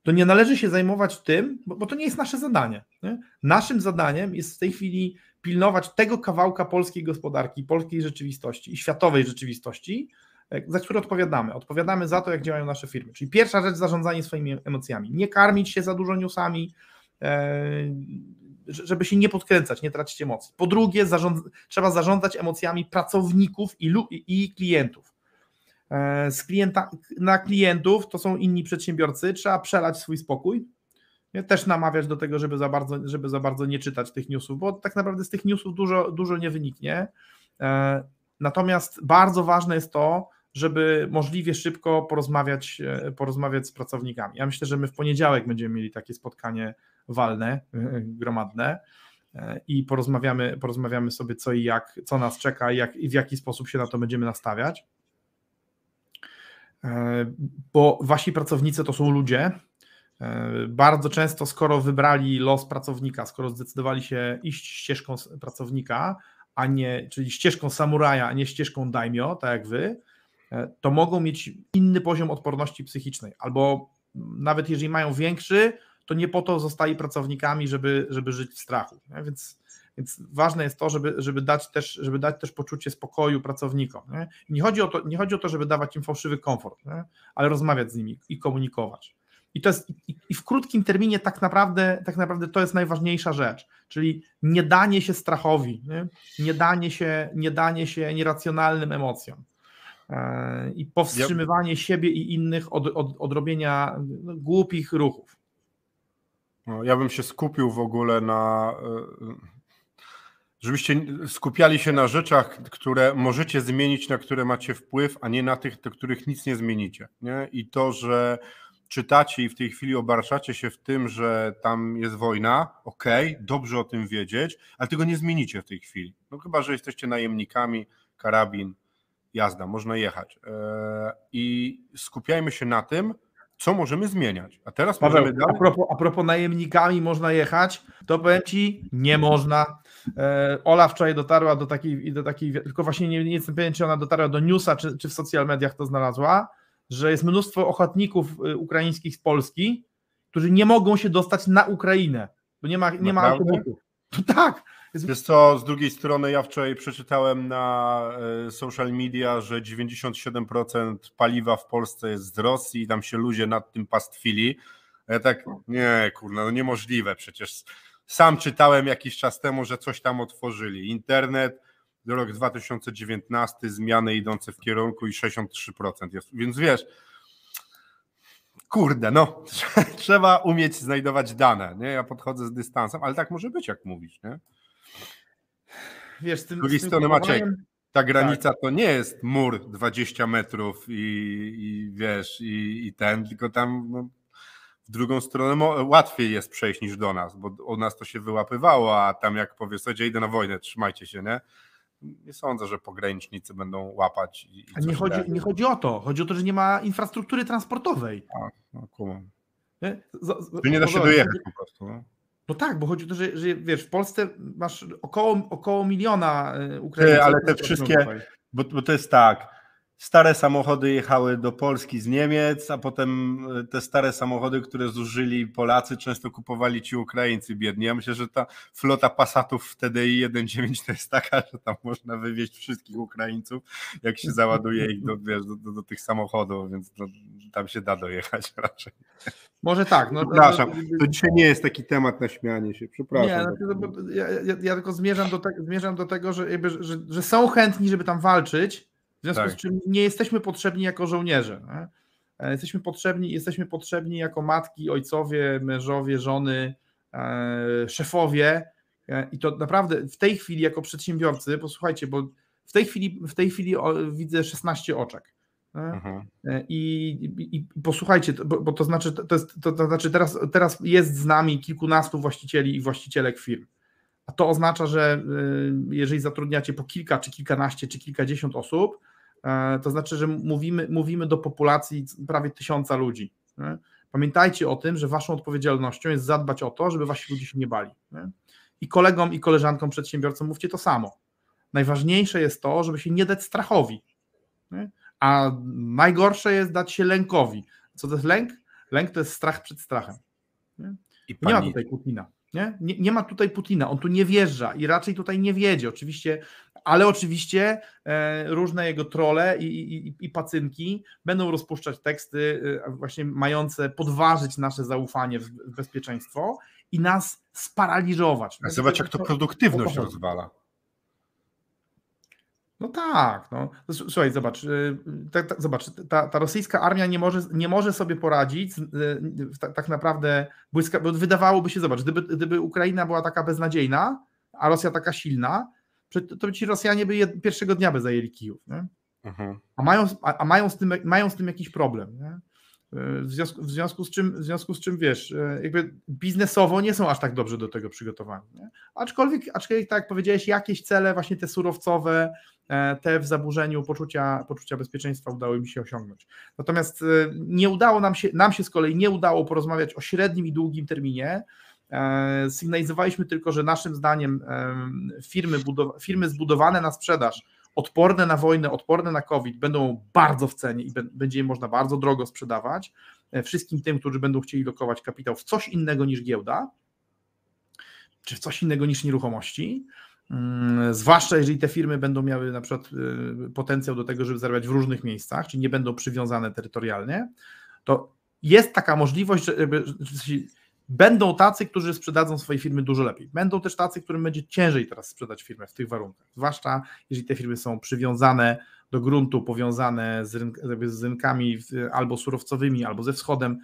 to nie należy się zajmować tym, bo, bo to nie jest nasze zadanie. Nie? Naszym zadaniem jest w tej chwili pilnować tego kawałka polskiej gospodarki, polskiej rzeczywistości i światowej rzeczywistości, e, za które odpowiadamy. Odpowiadamy za to, jak działają nasze firmy. Czyli pierwsza rzecz, zarządzanie swoimi emocjami. Nie karmić się za dużo newsami, e, żeby się nie podkręcać, nie tracić emocji. Po drugie, zarząd, trzeba zarządzać emocjami pracowników i, i klientów. E, Z klienta, na klientów to są inni przedsiębiorcy, trzeba przelać swój spokój. Nie? Też namawiać do tego, żeby za, bardzo, żeby za bardzo nie czytać tych newsów, bo tak naprawdę z tych newsów dużo, dużo nie wyniknie. E, Natomiast bardzo ważne jest to, żeby możliwie szybko porozmawiać, e, porozmawiać z pracownikami. Ja myślę, że my w poniedziałek będziemy mieli takie spotkanie walne, e, gromadne e, i porozmawiamy, porozmawiamy sobie co i jak, co nas czeka i, jak, i w jaki sposób się na to będziemy nastawiać. Bo wasi pracownicy to są ludzie. Bardzo często, skoro wybrali los pracownika, skoro zdecydowali się iść ścieżką pracownika, a nie, czyli ścieżką samuraja, a nie ścieżką daimyo, tak jak wy, to mogą mieć inny poziom odporności psychicznej, albo nawet jeżeli mają większy, to nie po to zostali pracownikami, żeby, żeby żyć w strachu. Nie? Więc, więc ważne jest to, żeby, żeby, dać też, żeby dać też poczucie spokoju pracownikom. Nie? Nie, chodzi o to, nie chodzi o to, żeby dawać im fałszywy komfort, nie? ale rozmawiać z nimi i komunikować. I, to jest, i, w krótkim terminie tak naprawdę, tak naprawdę to jest najważniejsza rzecz, czyli nie danie się strachowi, nie, nie, danie, się, nie danie się nieracjonalnym emocjom e, i powstrzymywanie siebie i innych od, od, od robienia no, głupich ruchów. No, ja bym się skupił w ogóle na. e, Żebyście skupiali się na rzeczach, które możecie zmienić, na które macie wpływ, a nie na tych, do których nic nie zmienicie. Nie? I to, że czytacie i w tej chwili obarczacie się w tym, że tam jest wojna, okej, dobrze o tym wiedzieć, ale tego nie zmienicie w tej chwili. No chyba, że jesteście najemnikami, karabin, jazda, można jechać. E, I skupiajmy się na tym, co możemy zmieniać. A teraz Paweł, możemy a dalej. propos, a propos najemnikami można jechać, to powiem Ci, nie można. E, Ola wczoraj dotarła do takiej, do takiej tylko właśnie nie, nie jestem pewien, czy ona dotarła do newsa, czy, czy w social mediach to znalazła, że jest mnóstwo ochotników y, ukraińskich z Polski, którzy nie mogą się dostać na Ukrainę, bo nie ma, nie ma autobusów. To *laughs* tak, Wiesz co, z drugiej strony ja wczoraj przeczytałem na e, social media, że 97% paliwa w Polsce jest z Rosji i tam się ludzie nad tym pastwili. Ja tak, nie kurna, no niemożliwe przecież. Sam czytałem jakiś czas temu, że coś tam otworzyli. Internet, rok 2019, zmiany idące w kierunku i 63% jest. Więc wiesz, kurde, no, *laughs* trzeba umieć znajdować dane. Nie? Ja podchodzę z dystansem, ale tak może być, jak mówisz. Nie? Wiesz, z tym, Z drugiej z strony, Maciek, Ta granica to nie jest mur 20 metrów i, i wiesz, i, i ten, tylko tam no, w drugą stronę łatwiej jest przejść niż do nas, bo u nas to się wyłapywało, a tam jak powiesz, słuchajcie, idę na wojnę, trzymajcie się, nie? Nie sądzę, że pogranicznicy będą łapać i, i A nie chodzi, nie chodzi o to. Chodzi o to, że nie ma infrastruktury transportowej. A, no, kumam. Nie? Z- z- nie da się dojechać po prostu. No. No tak, bo chodzi o to, że, że wiesz, w Polsce masz około, około miliona y, Ukraińców. ale te wszystkie-. Bo, bo to jest tak. Stare samochody jechały do Polski z Niemiec, a potem e, te stare samochody, które zużyli Polacy, często kupowali ci Ukraińcy biedni. Ja myślę, że ta flota Passatów w TDI 1.9 to jest taka, że tam można wywieźć wszystkich Ukraińców, jak się załaduje ich do, wiesz, do, do, do tych samochodów, więc to, tam się da dojechać *laughs* raczej. Może tak. No, Przepraszam, no, to dzisiaj nie jest taki temat na śmianie się, przepraszam. Nie, no, to- ja, ja, ja tylko zmierzam do, te, zmierzam do tego, że, jakby, że, że są chętni, żeby tam walczyć, w związku Tak. z czym nie jesteśmy potrzebni jako żołnierze. Nie? E, Jesteśmy potrzebni, jesteśmy potrzebni jako matki, ojcowie, mężowie, żony, e, szefowie e, i to naprawdę w tej chwili jako przedsiębiorcy, posłuchajcie, bo w tej chwili, w tej chwili widzę 16 oczek. Mhm. I, i, i posłuchajcie, bo, bo to znaczy, to, jest, to, to znaczy teraz, teraz jest z nami kilkunastu właścicieli i właścicielek firm. A to oznacza, że y, jeżeli zatrudniacie po kilka, czy kilkanaście, czy kilkadziesiąt osób, to znaczy, że mówimy, mówimy do populacji prawie tysiąca ludzi. nie? Pamiętajcie o tym, że waszą odpowiedzialnością jest zadbać o to, żeby wasi ludzie się nie bali. nie? I kolegom i koleżankom przedsiębiorcom mówcie to samo. Najważniejsze jest to, żeby się nie dać strachowi. nie? A najgorsze jest dać się lękowi. Co to jest lęk? Lęk to jest strach przed strachem. I Nie ma pani, tutaj Putina. Nie? Nie, nie ma tutaj Putina, on tu nie wjeżdża i raczej tutaj nie wiedzie, oczywiście, ale oczywiście e, różne jego trole i, i, i- pacynki będą rozpuszczać teksty e, właśnie mające podważyć nasze zaufanie w, bezpieczeństwo i nas sparaliżować. A Zobacz, jak to produktywność rozwala. No tak, no. Słuchaj, zobacz, y, ta, ta, zobacz ta, ta rosyjska armia nie może, nie może sobie poradzić tak naprawdę, błyska, bo wydawałoby się, zobacz, gdyby, gdyby Ukraina była taka beznadziejna, a Rosja taka silna, to, ci Rosjanie by jed, pierwszego dnia by zajęli Kijów? Mhm. a, mają, a, a mają, z tym, mają z tym jakiś problem. Nie? W, związku, w, związku z czym, w związku z czym, wiesz, e, jakby biznesowo nie są aż tak dobrze do tego przygotowani. Nie? Aczkolwiek, aczkolwiek, tak jak powiedziałeś, jakieś cele, właśnie te surowcowe, e, te w zaburzeniu poczucia, poczucia bezpieczeństwa udało mi się osiągnąć. Natomiast e, nie udało nam się, nam się z kolei nie udało porozmawiać o średnim i długim terminie. E, Sygnalizowaliśmy tylko, że naszym zdaniem em, firmy, firmy zbudowane na sprzedaż odporne na wojnę, odporne na COVID będą bardzo w cenie i bę- będzie je można bardzo drogo sprzedawać e, wszystkim tym, którzy będą chcieli lokować kapitał w coś innego niż giełda, czy w coś innego niż nieruchomości. Mm, Zwłaszcza jeżeli te firmy będą miały na przykład potencjał do tego, żeby zarabiać w różnych miejscach, czyli nie będą przywiązane terytorialnie, to jest taka możliwość, że, będą tacy, którzy sprzedadzą swoje firmy dużo lepiej. Będą też tacy, którym będzie ciężej teraz sprzedać firmę w tych warunkach. Zwłaszcza jeżeli te firmy są przywiązane do gruntu, powiązane z, rynk, z rynkami albo surowcowymi, albo ze wschodem.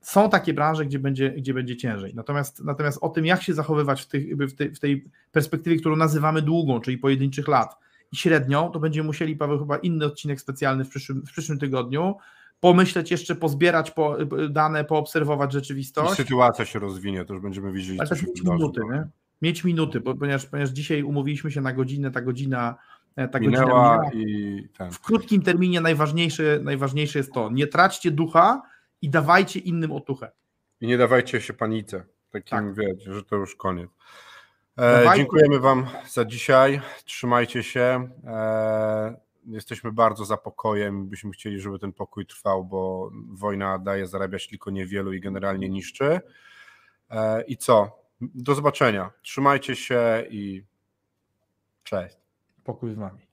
Są takie branże, gdzie będzie, gdzie będzie ciężej. Natomiast, natomiast o tym, jak się zachowywać w, tych, w, tej, w tej perspektywie, którą nazywamy długą, czyli pojedynczych lat i średnią, to będziemy musieli, Paweł, chyba inny odcinek specjalny w przyszłym, w przyszłym tygodniu, pomyśleć jeszcze, pozbierać po, dane, poobserwować I rzeczywistość. sytuacja się rozwinie, to już będziemy wiedzieli, Ale co też się mieć wydarzy. minuty, nie? Mieć minuty, bo, ponieważ, ponieważ dzisiaj umówiliśmy się na godzinę, ta godzina, e, ta Minęła minęła. i ten. W krótkim terminie najważniejsze, najważniejsze jest to, nie traćcie ducha i dawajcie innym otuchę. I nie dawajcie się panice. Takim Tak. wiecie, że to już koniec. E, dziękujemy Wam za dzisiaj. Trzymajcie się. E, jesteśmy bardzo za pokojem. Byśmy chcieli, żeby ten pokój trwał, bo wojna daje zarabiać tylko niewielu i generalnie niszczy. E, I co? Do zobaczenia. Trzymajcie się i cześć. Pokój z wami.